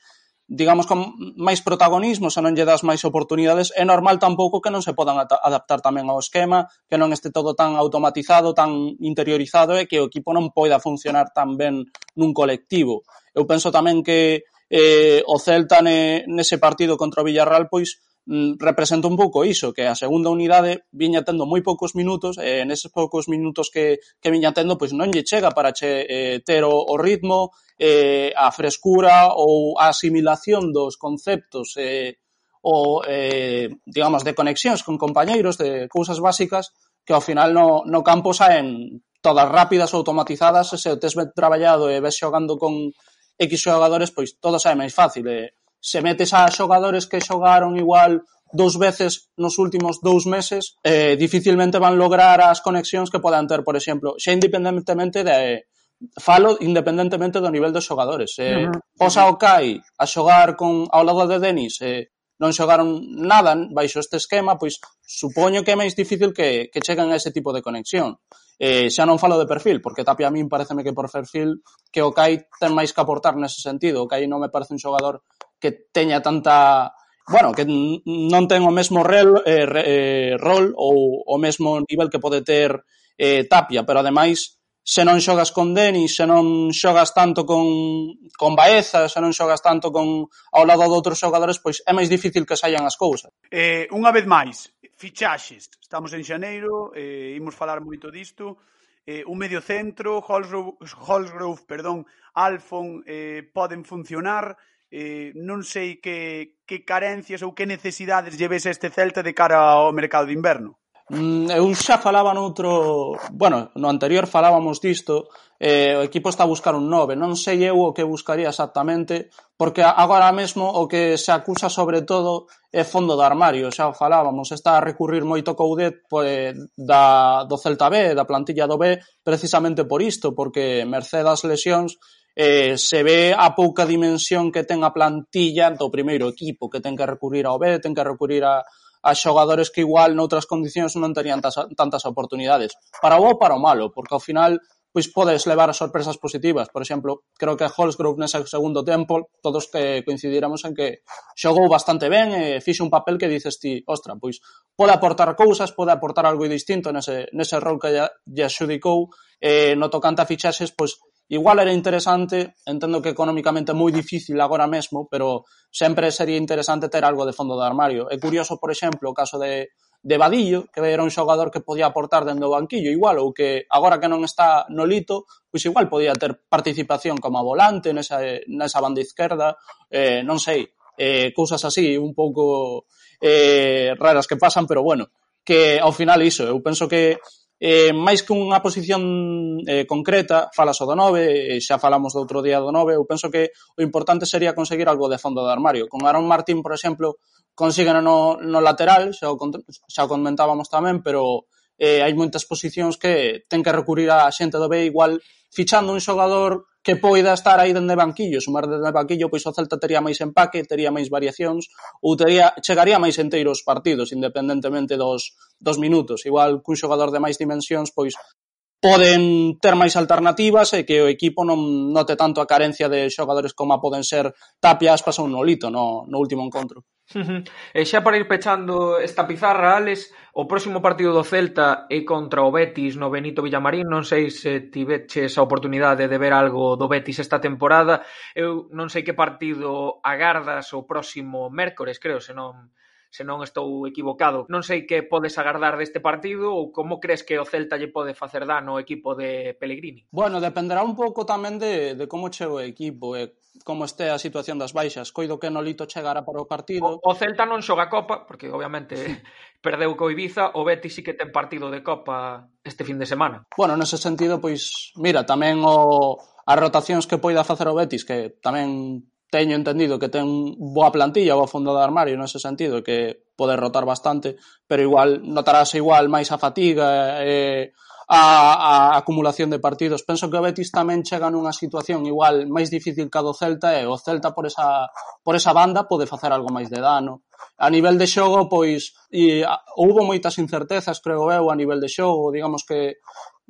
digamos, con máis protagonismo, se non lle das máis oportunidades, é normal tampouco que non se podan adaptar tamén ao esquema, que non este todo tan automatizado, tan interiorizado, e que o equipo non poida funcionar tan ben nun colectivo. Eu penso tamén que eh, o Celta ne, nese partido contra o Villarreal, pois, Mm, representa un pouco iso, que a segunda unidade viña tendo moi poucos minutos e neses poucos minutos que, que viña tendo pois non lle chega para che, eh, ter o, o ritmo, eh, a frescura ou a asimilación dos conceptos eh, ou, eh, digamos, de conexións con compañeiros, de cousas básicas que ao final no, no campo saen todas rápidas, automatizadas, e se o tes ben traballado e ves xogando con X xogadores, pois todo sae máis fácil. E, se metes a xogadores que xogaron igual dous veces nos últimos dous meses, eh, dificilmente van lograr as conexións que podan ter, por exemplo, xa independentemente de, falo independentemente do nivel dos xogadores. Eh, uh -huh. Posa o Kai a xogar con ao lado de Denis, eh, non xogaron nada baixo este esquema, pois supoño que é máis difícil que, que cheguen a ese tipo de conexión. Eh, xa non falo de perfil, porque Tapia a min pareceme que por perfil que o Kai ten máis que aportar nese sentido. O Kai non me parece un xogador que teña tanta bueno, que non ten o mesmo rel, eh, re, eh, rol ou o mesmo nivel que pode ter eh, Tapia, pero ademais se non xogas con Denis, se non xogas tanto con, con Baeza, se non xogas tanto con ao lado de outros xogadores, pois é máis difícil que saian as cousas. Eh, unha vez máis, fichaxes. Estamos en xaneiro, eh, imos falar moito disto. Eh, un medio centro, Holsgrove, Holsgrove perdón, Alfon eh, poden funcionar eh, non sei que, que carencias ou que necesidades lleves este Celta de cara ao mercado de inverno. Mm, eu xa falaba noutro... Bueno, no anterior falábamos disto, eh, o equipo está a buscar un 9, non sei eu o que buscaría exactamente, porque agora mesmo o que se acusa sobre todo é fondo de armario, xa o falábamos, está a recurrir moito Coudet pois, da, do Celta B, da plantilla do B, precisamente por isto, porque merced das lesións eh, se ve a pouca dimensión que ten a plantilla do primeiro equipo, que ten que recurrir ao B, ten que recurrir a, a xogadores que igual noutras condicións non terían tas, tantas oportunidades. Para o ou para o malo, porque ao final pois podes levar a sorpresas positivas. Por exemplo, creo que Holzgrove nese segundo tempo, todos eh, que coincidiramos en que xogou bastante ben e fixe un papel que dices ti, ostra, pois pode aportar cousas, pode aportar algo distinto nese, nese rol que lle, lle axudicou. E no tocante a fichaxes, pois Igual era interesante, entendo que económicamente é moi difícil agora mesmo, pero sempre sería interesante ter algo de fondo de armario. É curioso, por exemplo, o caso de, de Vadillo, que era un xogador que podía aportar dentro do banquillo, igual, ou que agora que non está no lito, pois igual podía ter participación como volante nesa, nesa banda izquierda, eh, non sei, eh, cousas así un pouco eh, raras que pasan, pero bueno, que ao final iso, eu penso que eh, máis que unha posición eh, concreta, falas o do 9, eh, xa falamos do outro día do 9, eu penso que o importante sería conseguir algo de fondo do armario. Con Aaron Martín, por exemplo, consiguen no, no lateral, xa o, xa o comentábamos tamén, pero eh, hai moitas posicións que ten que recurrir a xente do B igual fichando un xogador que poida estar aí dende banquillo, sumar dende banquillo, pois o Celta tería máis empaque, tería máis variacións, ou tería, chegaría máis enteiros partidos, independentemente dos, dos minutos. Igual cun xogador de máis dimensións, pois poden ter máis alternativas e que o equipo non note tanto a carencia de xogadores como poden ser Tapia, Aspas ou Nolito no, no último encontro. E xa para ir pechando esta pizarra, Alex, o próximo partido do Celta é contra o Betis no Benito Villamarín. Non sei se tiveches a oportunidade de ver algo do Betis esta temporada. Eu non sei que partido agardas o próximo mércores, creo, se non se non estou equivocado. Non sei que podes agardar deste partido ou como crees que o Celta lle pode facer dano ao equipo de Pellegrini? Bueno, dependerá un pouco tamén de, de como che o equipo e como este a situación das baixas. Coido que Nolito chegara para o partido. O, o Celta non xoga Copa, porque obviamente *laughs* perdeu co Ibiza, o Betis sí que ten partido de Copa este fin de semana. Bueno, nese sentido, pois, mira, tamén o, as rotacións que poida facer o Betis, que tamén teño entendido que ten boa plantilla, boa fondo de armario nese sentido, que pode rotar bastante, pero igual notarase igual máis a fatiga e a, a acumulación de partidos. Penso que o Betis tamén chega nunha situación igual máis difícil que a do Celta e o Celta por esa, por esa banda pode facer algo máis de dano. A nivel de xogo, pois, e, a, houbo moitas incertezas, creo eu, a nivel de xogo, digamos que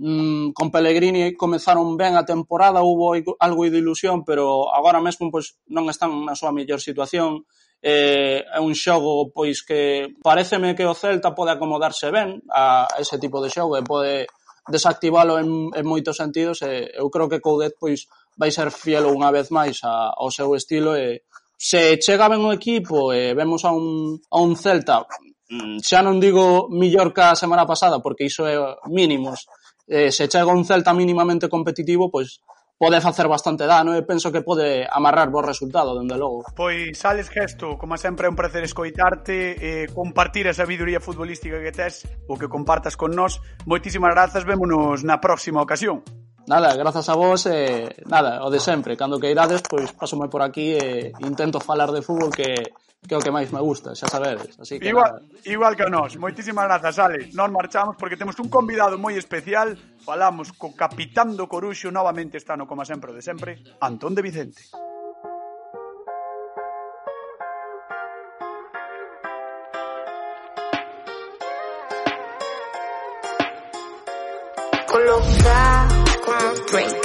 mm, con Pellegrini comezaron ben a temporada, hubo algo de ilusión, pero agora mesmo pois, non están na súa mellor situación, eh, é un xogo pois que pareceme que o Celta pode acomodarse ben a ese tipo de xogo e pode desactivalo en, en moitos sentidos e eu creo que Coudet pois vai ser fiel unha vez máis a, ao seu estilo e se chega ben o equipo e vemos a un, a un Celta mm, xa non digo millor que a semana pasada porque iso é mínimos eh, se chega un Celta mínimamente competitivo, pois pode facer bastante dano e eh, penso que pode amarrar bo resultado, dende logo. Pois, Alex Gesto, como sempre é un placer escoitarte e eh, compartir a sabiduría futbolística que tes, o que compartas con nós. Moitísimas grazas, vémonos na próxima ocasión. Nada, grazas a vos e eh, nada, o de sempre, cando que irades, pois pasome por aquí e intento falar de fútbol que que é o que máis me gusta, xa sabedes. Así que igual, nada. igual que a nós. Moitísimas grazas, Alex. Nos marchamos porque temos un convidado moi especial. Falamos co capitán do Coruxo, novamente está no como sempre de sempre, Antón de Vicente. Coloca como drink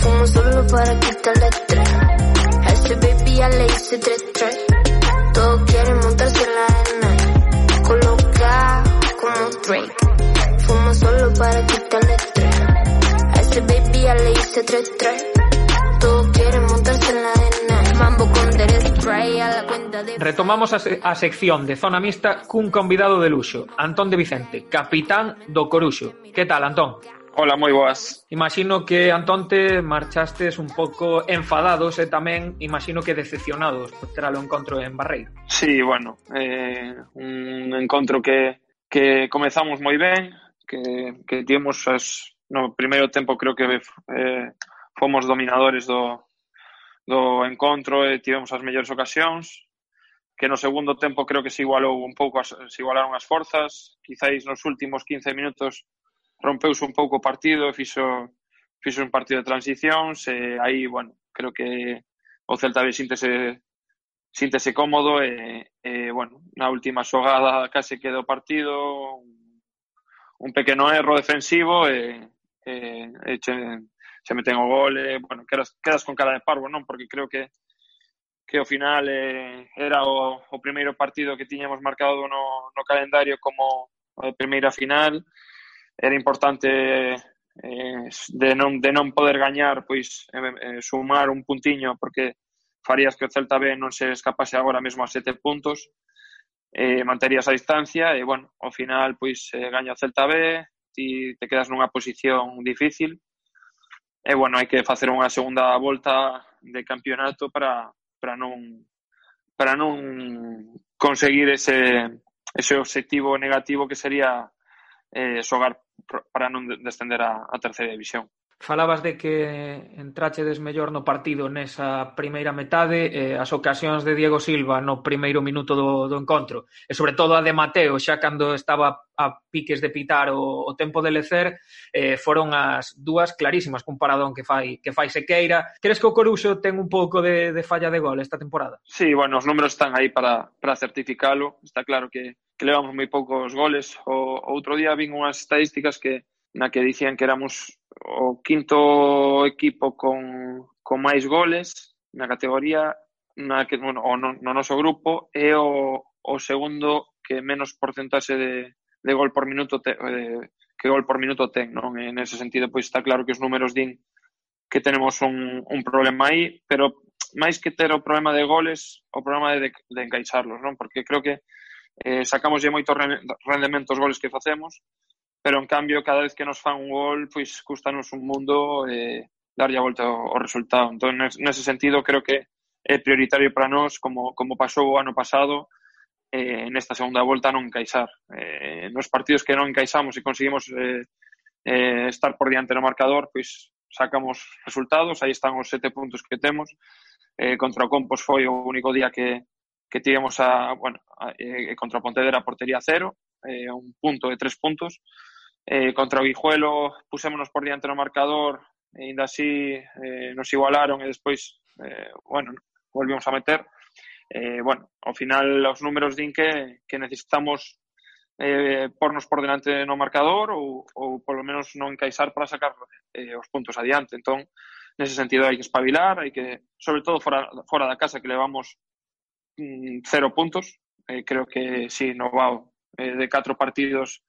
Fumo solo para quitar la estrés Ese baby ya le hice tres, tres Drake. Fumo solo para quitarle estrés. A ese baby ya le hice 3-3. Todos quieren montarse en la arena. Mambo con Derek Spray a la cuenta de... Retomamos a, se a sección de Zona Mixta cun convidado de luxo, Antón de Vicente, capitán do Coruxo. Que tal, Antón? Hola, moi boas. Imagino que, Antón, te marchastes un pouco enfadados e tamén, imagino que decepcionados tras o encontro en Barreiro. Sí, bueno, eh, un encontro que que comezamos moi ben, que, que tivemos as, no primeiro tempo creo que eh, fomos dominadores do, do encontro e tivemos as mellores ocasións, que no segundo tempo creo que se igualou un pouco, as, se igualaron as forzas, quizáis nos últimos 15 minutos rompeuse un pouco o partido, fixo, fixo un partido de transicións e aí, bueno, creo que o Celta B se, síntese cómodo e, e bueno, na última xogada case que do partido un pequeno erro defensivo eh, e, e, e che, se meten o gol e, bueno, quedas, quedas con cara de parvo, non? Porque creo que que ao final eh, era o, o primeiro partido que tiñamos marcado no, no calendario como a primeira final era importante eh, de, non, de non poder gañar pois eh, sumar un puntiño porque farías que o Celta B non se escapase agora mesmo a sete puntos, eh, manterías a distancia e, bueno, ao final, pois, eh, gaña o Celta B, ti te quedas nunha posición difícil e, bueno, hai que facer unha segunda volta de campeonato para, para non para non conseguir ese, ese obxectivo negativo que sería eh, xogar para non descender a, a terceira división. Falabas de que entrachedes mellor no partido nesa primeira metade, eh, as ocasións de Diego Silva no primeiro minuto do, do encontro, e sobre todo a de Mateo, xa cando estaba a piques de pitar o, o tempo de lecer, eh, foron as dúas clarísimas cun paradón que fai, que fai Sequeira. Crees que o Coruxo ten un pouco de, de falla de gol esta temporada? Sí, bueno, os números están aí para, para certificalo. Está claro que, que levamos moi poucos goles. O outro día vin unhas estadísticas que na que dicían que éramos o quinto equipo con, con máis goles na categoría na que, bueno, o no, no noso grupo é o, o segundo que menos porcentaxe de, de gol por minuto te, de, que gol por minuto ten, non? en ese sentido, pois está claro que os números din que tenemos un, un problema aí, pero máis que ter o problema de goles, o problema de, de, de encaixarlos, non? Porque creo que eh, sacamos moito rendemento os goles que facemos, pero en cambio cada vez que nos fan un gol, pois custanos un mundo eh, darlle a volta ao, ao resultado. Entón, nese sentido, creo que é prioritario para nós, como, como pasou o ano pasado, eh, nesta segunda volta non encaixar. Eh, nos partidos que non encaixamos e conseguimos eh, eh, estar por diante no marcador, pois sacamos resultados, aí están os sete puntos que temos. Eh, contra o Compos foi o único día que, que tivemos a, bueno, a, eh, contra o Pontevedra a portería cero, eh, un punto de tres puntos, Eh, contra Guijuelo pusémonos por diante no marcador e ainda así eh, nos igualaron e despois, eh, bueno, volvimos a meter. Eh, bueno, ao final os números din que, que necesitamos eh, pornos por delante no marcador ou, ou polo menos non encaixar para sacar eh, os puntos adiante. Entón, nese sentido hai que espabilar, hai que, sobre todo fora, fora da casa que levamos mm, cero puntos, eh, creo que si sí, no vao eh, de catro partidos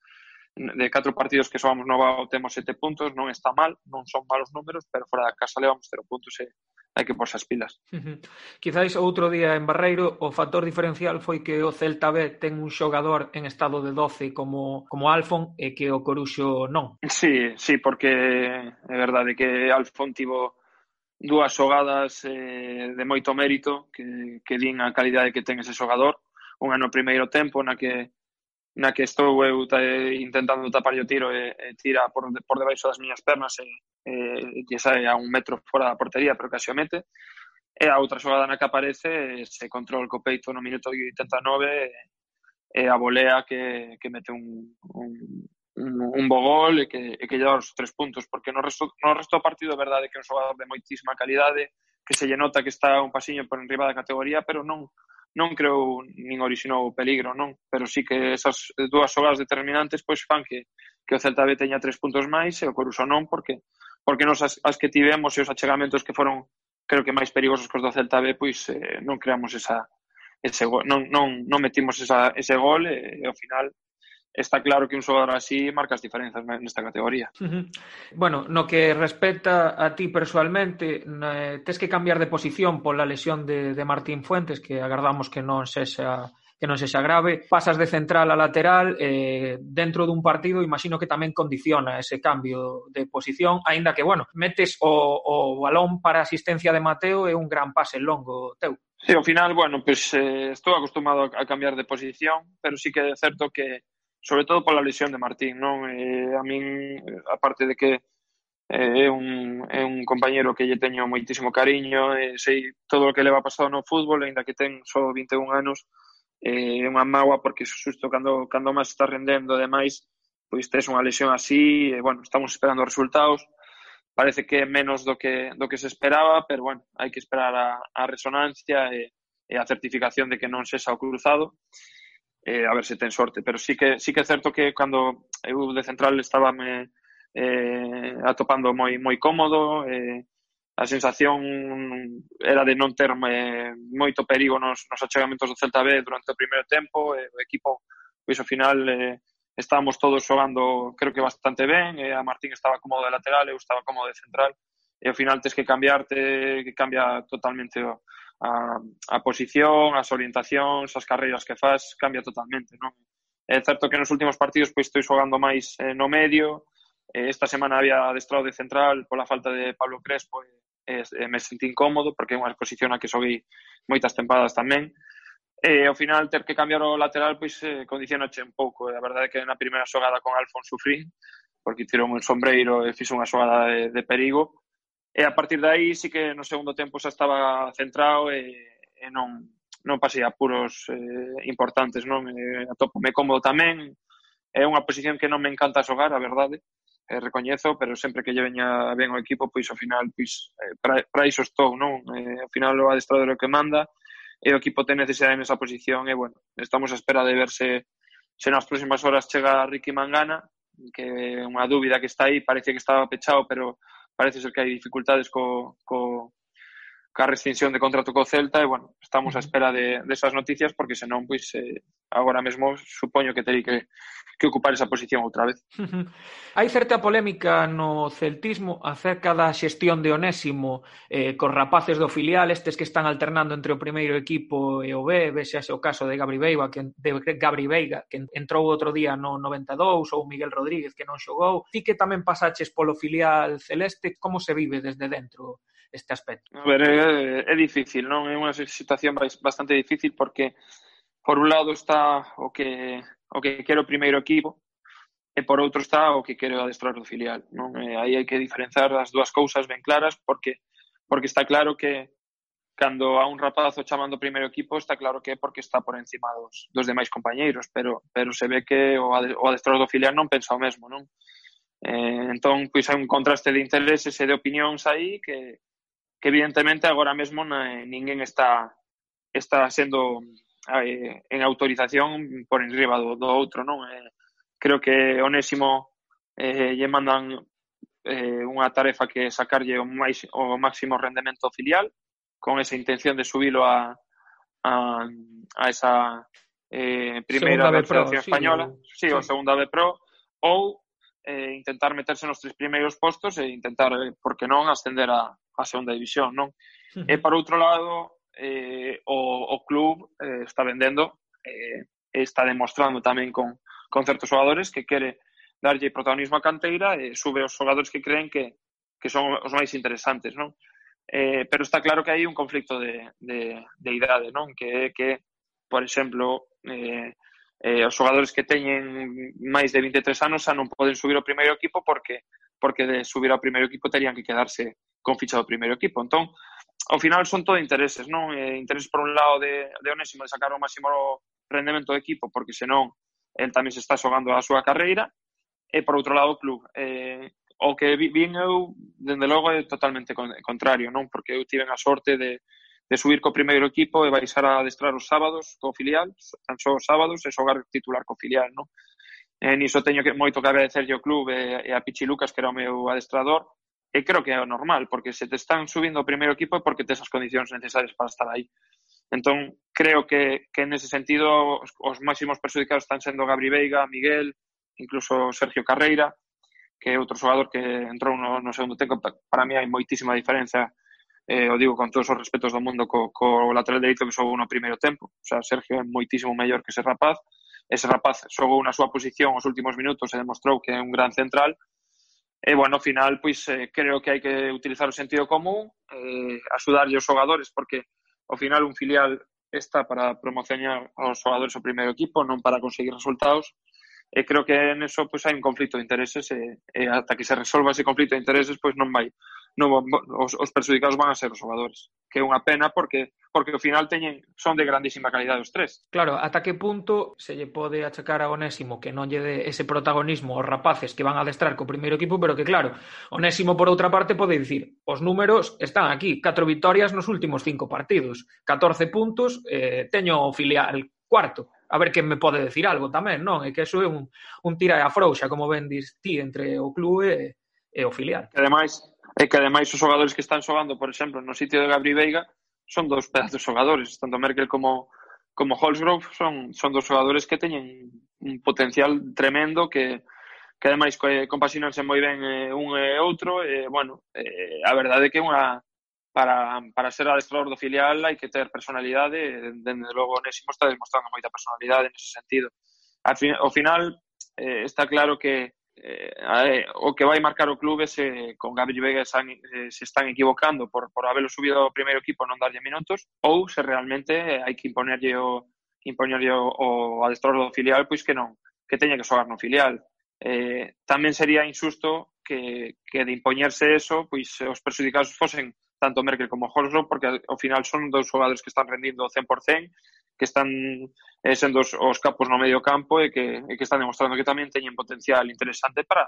de catro partidos que soamos Bao temos sete puntos, non está mal, non son malos números, pero fora da casa levamos cero puntos e hai que porse as pilas. Uh -huh. Quizáis outro día en Barreiro o factor diferencial foi que o Celta B ten un xogador en estado de 12 como, como Alfon e que o Coruxo non. Sí, sí, porque é verdade que Alfon tivo dúas xogadas eh, de moito mérito que, que din a calidade que ten ese xogador. Unha no primeiro tempo na que na que estou eu intentando tapar o tiro e, e tira por, por debaixo das miñas pernas e, e, e sai a un metro fora da portería, pero casi o mete. E a outra xogada na que aparece se control co peito no minuto 89 e a volea que, que mete un, un, un, un bo gol e que, e que lle dá os tres puntos, porque no resto, no resto do partido é verdade que é un xogador de moitísima calidade, que se lle nota que está un pasiño por enriba da categoría, pero non non creou nin orixinou peligro, non? Pero sí que esas dúas xogadas determinantes pois fan que, que o Celta B teña tres puntos máis e o Coruso non, porque porque nos as, as que tivemos e os achegamentos que foron creo que máis perigosos que os do Celta B, pois eh, non creamos esa ese gol, non, non, non metimos esa, ese gol e, e ao final está claro que un xogador así marca as diferenzas nesta categoría. Uh -huh. Bueno, no que respecta a ti personalmente, tes que cambiar de posición pola lesión de, de Martín Fuentes, que agardamos que non sexa que non sexa grave, pasas de central a lateral eh, dentro dun partido, imagino que tamén condiciona ese cambio de posición, aínda que, bueno, metes o, o balón para asistencia de Mateo e un gran pase longo teu. Sí, ao final, bueno, pues, eh, estou acostumado a cambiar de posición, pero sí que é certo que sobre todo pola lesión de Martín, non? Eh, a min, aparte de que eh, é un, é un compañero que lle teño moitísimo cariño, eh, sei todo o que leva pasado no fútbol, ainda que ten só 21 anos, eh, é unha mágoa porque susto cando, cando máis está rendendo, ademais, pois tes unha lesión así, e, eh, bueno, estamos esperando resultados, parece que é menos do que, do que se esperaba, pero bueno, hai que esperar a, a resonancia eh, e, e a certificación de que non sexa o cruzado, eh, a ver se ten sorte, pero sí que sí que é certo que cando eu de central estaba me eh, atopando moi moi cómodo, eh, a sensación era de non ter eh, moito perigo nos, nos achegamentos do Celta B durante o primeiro tempo, eh, o equipo pois ao final eh, estábamos todos xogando creo que bastante ben, eh, a Martín estaba cómodo de lateral, eu estaba cómodo de central, e ao final tes que cambiarte, que cambia totalmente o, a, a posición, as orientacións, as carreiras que faz, cambia totalmente, non? É certo que nos últimos partidos pois estou xogando máis eh, no medio, eh, esta semana había adestrado de central pola falta de Pablo Crespo e, eh, eh, me senti incómodo porque é unha posición a que xoguei moitas tempadas tamén, E ao final ter que cambiar o lateral pois eh, condicionache un pouco. Eh, a verdade é que na primeira xogada con Alfon sufrí porque tirou un sombreiro e fixo unha xogada de, de perigo E a partir de aí sí que no segundo tempo xa estaba centrado e, e non, non pasei apuros eh, importantes, non? E, atopo me cómodo tamén, é unha posición que non me encanta xogar, a verdade, eh, recoñezo, pero sempre que lle veña ben o equipo, pois ao final, pois, eh, para, para iso estou, non? Eh, ao final o adestrador é o que manda, e o equipo ten necesidade nesa posición, e bueno, estamos a espera de verse se nas próximas horas chega Ricky Mangana, que é unha dúbida que está aí, parece que estaba pechado, pero parece ser que hay dificultades con, ca rescisión de contrato co Celta e, bueno, estamos á espera de, desas noticias porque senón, pois, eh, agora mesmo supoño que terí que, que ocupar esa posición outra vez. Hai certa polémica no celtismo acerca da xestión de Onésimo eh, cos rapaces do filial, estes que están alternando entre o primeiro equipo e o B, vexase o caso de Gabri Veiga, que, de Gabri Veiga, que entrou outro día no 92, ou Miguel Rodríguez, que non xogou. Ti que tamén pasaches polo filial celeste, como se vive desde dentro este aspecto? A ver, é, é difícil, non? É unha situación bastante difícil porque por un lado está o que o que quero o primeiro equipo e por outro está o que quero adestrar do filial, non? E aí hai que diferenciar as dúas cousas ben claras porque porque está claro que cando a un rapaz o chaman do primeiro equipo está claro que é porque está por encima dos, dos demais compañeiros, pero pero se ve que o, o adestrador do filial non pensa o mesmo, non? Eh, entón, pois hai un contraste de intereses e de opinións aí que, que evidentemente agora mesmo na, ninguén está está sendo eh, en autorización por enriba do, do outro, non? Eh, creo que Onésimo eh, lle mandan eh, unha tarefa que sacarlle o, máis, o máximo rendemento filial con esa intención de subilo a, a, a esa eh, primeira Federación Pro, Española, sí, sí, sí, o segunda B Pro, ou eh, intentar meterse nos tres primeiros postos e intentar, eh, por que non, ascender a, a segunda división, non? Eh, uh -huh. E para outro lado, eh, o, o club eh, está vendendo eh, está demostrando tamén con, con certos xogadores que quere darlle protagonismo a canteira e sube os xogadores que creen que, que son os máis interesantes, non? Eh, pero está claro que hai un conflicto de, de, de idade, non? Que é que, por exemplo, eh, eh, os xogadores que teñen máis de 23 anos xa non poden subir o primeiro equipo porque porque de subir ao primeiro equipo terían que quedarse con ficha do primeiro equipo. Entón, ao final son todo intereses, non? Eh, intereses por un lado de, de Onésimo de sacar o máximo rendemento do equipo, porque senón el tamén se está xogando a súa carreira, e por outro lado o club. Eh, o que vin eu, dende logo, é totalmente contrario, non? Porque eu tiven a sorte de, de subir co primeiro equipo e baixar a adestrar os sábados co filial, tan só os sábados, e xogar titular co filial, non? E niso teño que moito que agradecerlle ao club e, e a Pichi Lucas, que era o meu adestrador, e creo que é o normal, porque se te están subindo o primeiro equipo é porque tes as condicións necesarias para estar aí. Entón, creo que, que nese sentido os, os máximos perjudicados están sendo Gabri Veiga, Miguel, incluso Sergio Carreira, que é outro xogador que entrou no, no segundo tempo. Para mí hai moitísima diferenza, eh, o digo con todos os respetos do mundo, co, co lateral dereito que xogou no primeiro tempo. O sea, Sergio é moitísimo mellor que ese rapaz ese rapaz xogou na súa posición os últimos minutos e demostrou que é un gran central. E, bueno, ao final, pois, eh, creo que hai que utilizar o sentido común, eh, axudarlle os xogadores, porque, ao final, un filial está para promocionar aos xogadores o primeiro equipo, non para conseguir resultados. E creo que en eso pois, hai un conflito de intereses e, e ata que se resolva ese conflito de intereses pois non vai non, os, os perjudicados van a ser os xogadores que é unha pena porque porque ao final teñen son de grandísima calidade os tres. Claro, ata que punto se lle pode achacar a Onésimo que non lle dé ese protagonismo aos rapaces que van a adestrar co primeiro equipo, pero que claro, Onésimo por outra parte pode dicir, os números están aquí, 4 victorias nos últimos 5 partidos, 14 puntos, eh, teño o filial cuarto, a ver que me pode decir algo tamén, non? É que eso é un, un tira e afrouxa, como ben dis ti, entre o clube e, e o filial. Que ademais, e que ademais os xogadores que están xogando, por exemplo, no sitio de Gabri Veiga, son dos pedazos xogadores, tanto Merkel como como Holsgrove son son dos xogadores que teñen un potencial tremendo que que ademais compaxinanse moi ben eh, un e outro. E bueno, eh, a verdade é que unha para, para ser adestrador do filial hai que ter personalidade dende logo Onésimo está demostrando moita personalidade nese sentido. Al fin, ao final eh, está claro que eh, o que vai marcar o clube se con Gabriel Vega están, eh, se están equivocando por, por haberlo subido ao primeiro equipo non darlle minutos ou se realmente hai que imponerlle o, imponerlle o, o adestrador do filial pois que non, que teña que xogar no filial. Eh, tamén sería insusto que, que de impoñerse eso pois os perjudicados fosen tanto Merkel como Horslow porque ao final son dous xogadores que están rendindo 100% que están eh, sendo os, os capos no medio campo e que, e que están demostrando que tamén teñen potencial interesante para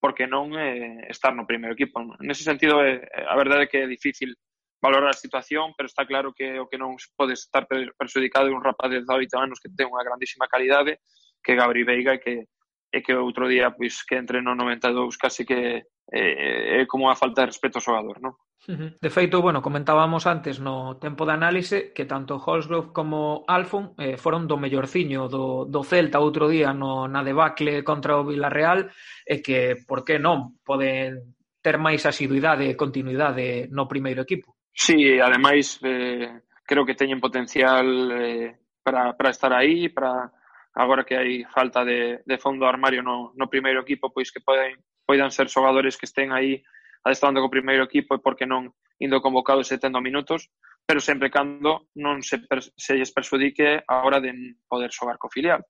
porque non eh, estar no primeiro equipo. Nese sentido, eh, a verdade é que é difícil valorar a situación, pero está claro que o que non pode estar perxudicado é un rapaz de 18 anos que ten unha grandísima calidade, que é Gabri Veiga, e que, e que outro día pois que entre no 92 case que é, é como a falta de respeto ao xogador, non? De feito, bueno, comentábamos antes no tempo de análise que tanto Holsgrove como Alfon eh, foron do mellorciño do, do Celta outro día no, na debacle contra o Villarreal e que, por que non, poden ter máis asiduidade e continuidade no primeiro equipo. Sí, ademais, eh, creo que teñen potencial eh, para, para estar aí, para, agora que hai falta de, de fondo armario no, no primeiro equipo, pois que poden, poidan ser xogadores que estén aí adestrando co primeiro equipo e porque non indo convocados e tendo minutos, pero sempre cando non se, se lles persudique a hora de poder xogar co filial.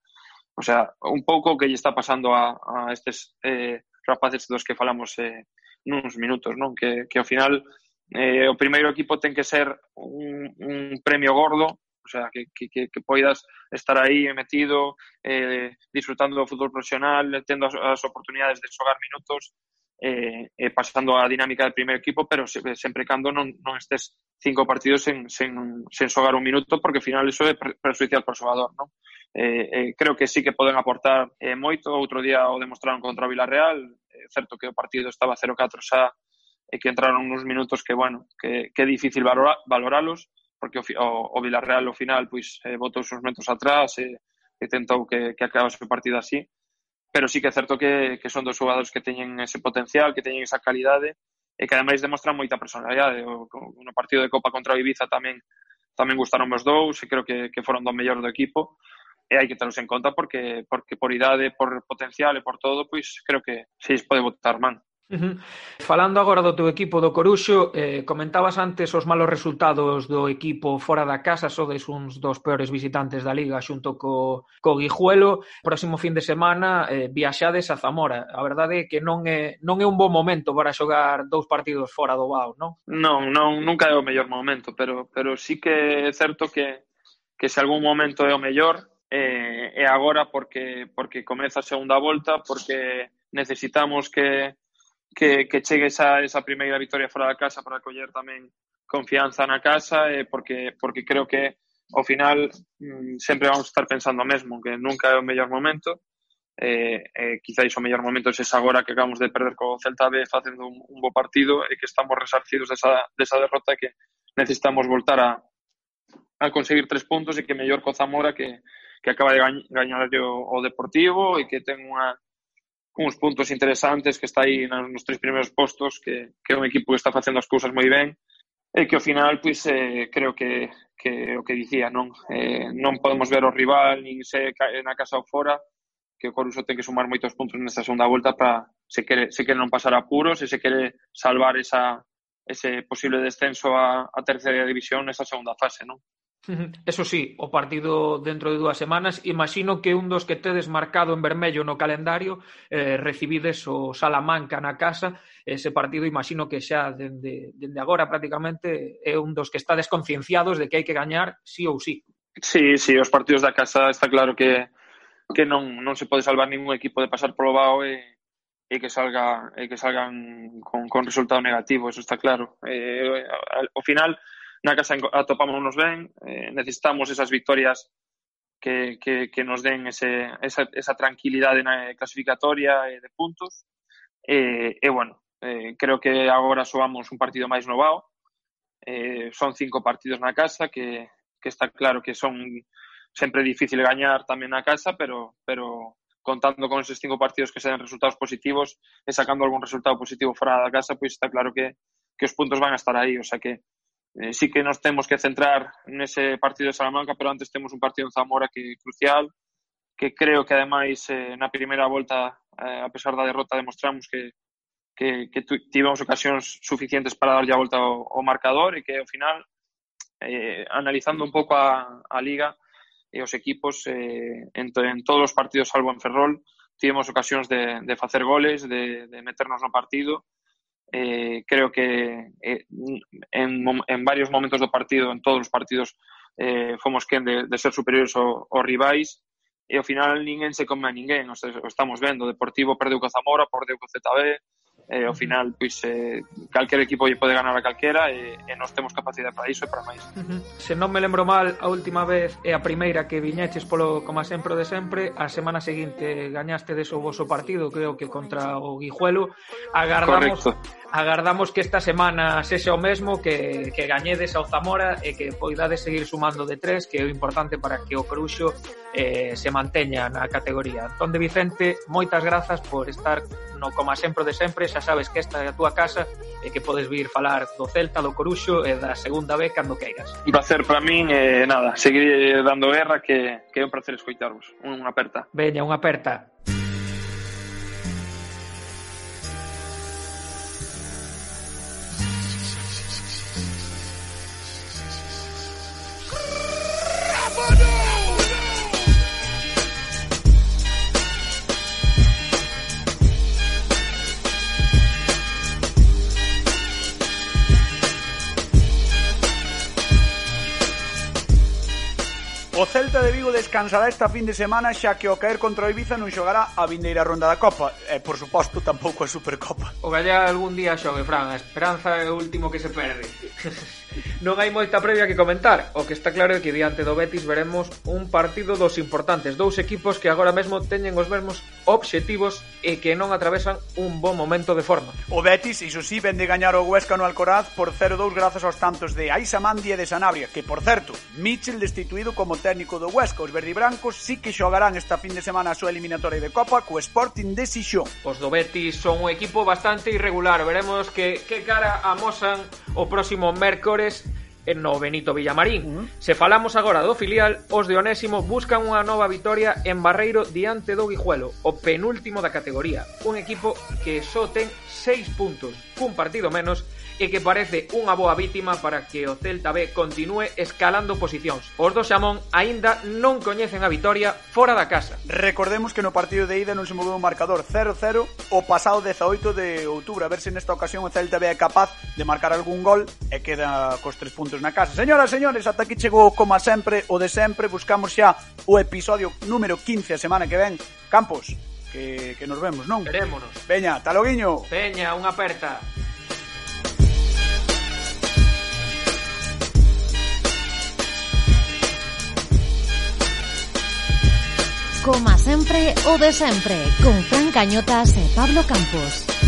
O sea, un pouco o que lle está pasando a, a estes eh, rapaces dos que falamos eh, nuns minutos, non? Que, que ao final eh, o primeiro equipo ten que ser un, un premio gordo o sea, que, que, que poidas estar aí metido, eh, disfrutando do fútbol profesional, tendo as, as oportunidades de xogar minutos, eh, eh, pasando a dinámica do primeiro equipo, pero sempre, sempre cando non, non estes cinco partidos sen, sen, sen xogar un minuto, porque ao final iso é perjudicial para o xogador, non? Eh, eh, creo que sí que poden aportar eh, moito, outro día o demostraron contra o Villarreal, eh, certo que o partido estaba 0-4 xa, e que entraron uns minutos que, bueno, que, que é difícil valora, valoralos, porque o, o, o Villarreal ao final pois eh, botou uns metros atrás e, e tentou que, que acabase o partido así. Pero sí que é certo que, que son dos xogadores que teñen ese potencial, que teñen esa calidade e que ademais demostran moita personalidade. O, o, no partido de Copa contra o Ibiza tamén tamén gustaron os dous e creo que, que foron do mellor do equipo. E hai que tenos en conta porque porque por idade, por potencial e por todo, pois creo que se pode votar man. Uh -huh. Falando agora do teu equipo do Coruxo, eh, comentabas antes os malos resultados do equipo fora da casa, sodes uns dos peores visitantes da Liga xunto co, co Guijuelo. Próximo fin de semana eh, viaxades a Zamora. A verdade é que non é, non é un bom momento para xogar dous partidos fora do Bao, non? Non, non nunca é o mellor momento, pero, pero sí que é certo que, que se algún momento é o mellor, eh, é agora porque, porque comeza a segunda volta, porque necesitamos que que, que chegue esa, esa primeira victoria fora da casa para coller tamén confianza na casa eh, porque, porque creo que ao final mm, sempre vamos estar pensando o mesmo, que nunca é o mellor momento eh, eh, quizáis o mellor momento é agora que acabamos de perder co Celta B facendo un, un bo partido e que estamos resarcidos desa, desa derrota que necesitamos voltar a, a conseguir tres puntos e que mellor co Zamora que, que acaba de gañar o, o Deportivo e que ten unha, uns puntos interesantes que está aí nos tres primeiros postos que, que é un equipo que está facendo as cousas moi ben e que ao final pois eh, creo que, que o que dicía non eh, non podemos ver o rival nin se na casa ou fora que o Coruso ten que sumar moitos puntos nesta segunda volta para se quere, se quere non pasar apuros e se quere salvar esa, ese posible descenso a, a terceira división nesa segunda fase, non? Eso si, o partido dentro de dúas semanas, imagino que un dos que tedes marcado en vermello no calendario, eh, recibides o Salamanca na casa, ese partido imagino que xa dende, dende agora prácticamente é un dos que está desconcienciados de que hai que gañar sí ou sí. Sí, sí, os partidos da casa está claro que, que non, non se pode salvar ningún equipo de pasar polo Bao e, e que salga e que salgan con, con resultado negativo, eso está claro. Eh, ao final, na casa atopámonos ben, eh, necesitamos esas victorias que, que, que nos den ese, esa, esa tranquilidade na eh, clasificatoria e de puntos. Eh, e, eh, eh, bueno, eh, creo que agora soamos un partido máis novao. Eh, son cinco partidos na casa que, que está claro que son sempre difícil gañar tamén na casa, pero, pero contando con esos cinco partidos que sean resultados positivos e sacando algún resultado positivo fora da casa, pois está claro que, que os puntos van a estar aí. O sea que Eh, sí que nos temos que centrar nese partido de Salamanca, pero antes temos un partido en Zamora que é crucial, que creo que ademais eh, na primeira volta, eh, a pesar da derrota, demostramos que, que, que tivemos ocasións suficientes para darlle a volta ao, ao marcador e que ao final, eh, analizando un pouco a, a Liga e os equipos, eh, en, en todos os partidos salvo en Ferrol, tivemos ocasións de, de facer goles, de, de meternos no partido, eh, creo que eh, en, en varios momentos do partido, en todos os partidos, eh, fomos quen de, de ser superiores ao, aos rivais, e ao final ninguén se come a ninguén, o sea, o estamos vendo, o Deportivo perdeu co Zamora, perdeu co ZB, eh, ao final pois eh, calquer equipo lle pode ganar a calquera e, e nós temos capacidade para iso e para máis. Uh -huh. Se non me lembro mal, a última vez e a primeira que viñeches polo como sempre de sempre, a semana seguinte gañaste o voso partido, creo que contra o Guijuelo. Agardamos Correcto. agardamos que esta semana sexa o mesmo que que gañedes ao Zamora e que poidades seguir sumando de tres, que é o importante para que o Cruxo eh, se manteña na categoría. Entón de Vicente, moitas grazas por estar no como sempre de sempre, xa sabes que esta é a túa casa e que podes vir falar do Celta, do Coruxo e da segunda B cando queiras. Un placer para min e nada, seguir dando guerra que, que é un placer escoitarvos. Unha aperta. Veña, unha aperta. descansará esta fin de semana xa que o caer contra o Ibiza non xogará a vindeira ronda da Copa e, por suposto, tampouco a Supercopa. O Gallá algún día xogue, Fran, a esperanza é o último que se perde. *laughs* non hai moita previa que comentar. O que está claro é que diante do Betis veremos un partido dos importantes, dous equipos que agora mesmo teñen os mesmos obxectivos e que non atravesan un bon momento de forma. O Betis, iso sí, vende gañar o Huesca no Alcoraz por 0-2 grazas aos tantos de Aisa Mandi e de Sanabria, que por certo, Mitchell destituído como técnico do Huesca. Os verdibrancos sí que xogarán esta fin de semana a súa eliminatoria de Copa co Sporting de Sixón. Os do Betis son un equipo bastante irregular. Veremos que, que cara amosan o próximo mércores no Benito Villamarín. Uh -huh. Se falamos agora do filial, os de Onésimo buscan unha nova vitoria en Barreiro diante do Guijuelo, o penúltimo da categoría. Un equipo que só ten seis puntos, cun partido menos, e que parece unha boa vítima para que o Celta B continúe escalando posicións. Os do Xamón aínda non coñecen a vitoria fora da casa. Recordemos que no partido de ida non se moveu o marcador 0-0 o pasado 18 de outubro, a ver se nesta ocasión o Celta B é capaz de marcar algún gol e queda cos tres puntos na casa. Señoras, señores, ata aquí chegou como sempre o de sempre, buscamos xa o episodio número 15 a semana que ven. Campos, que, que nos vemos, non? Verémonos. Veña, taloguiño. Veña, unha aperta. Coma sempre, o de sempre, con Fran Cañotas e Pablo Campos.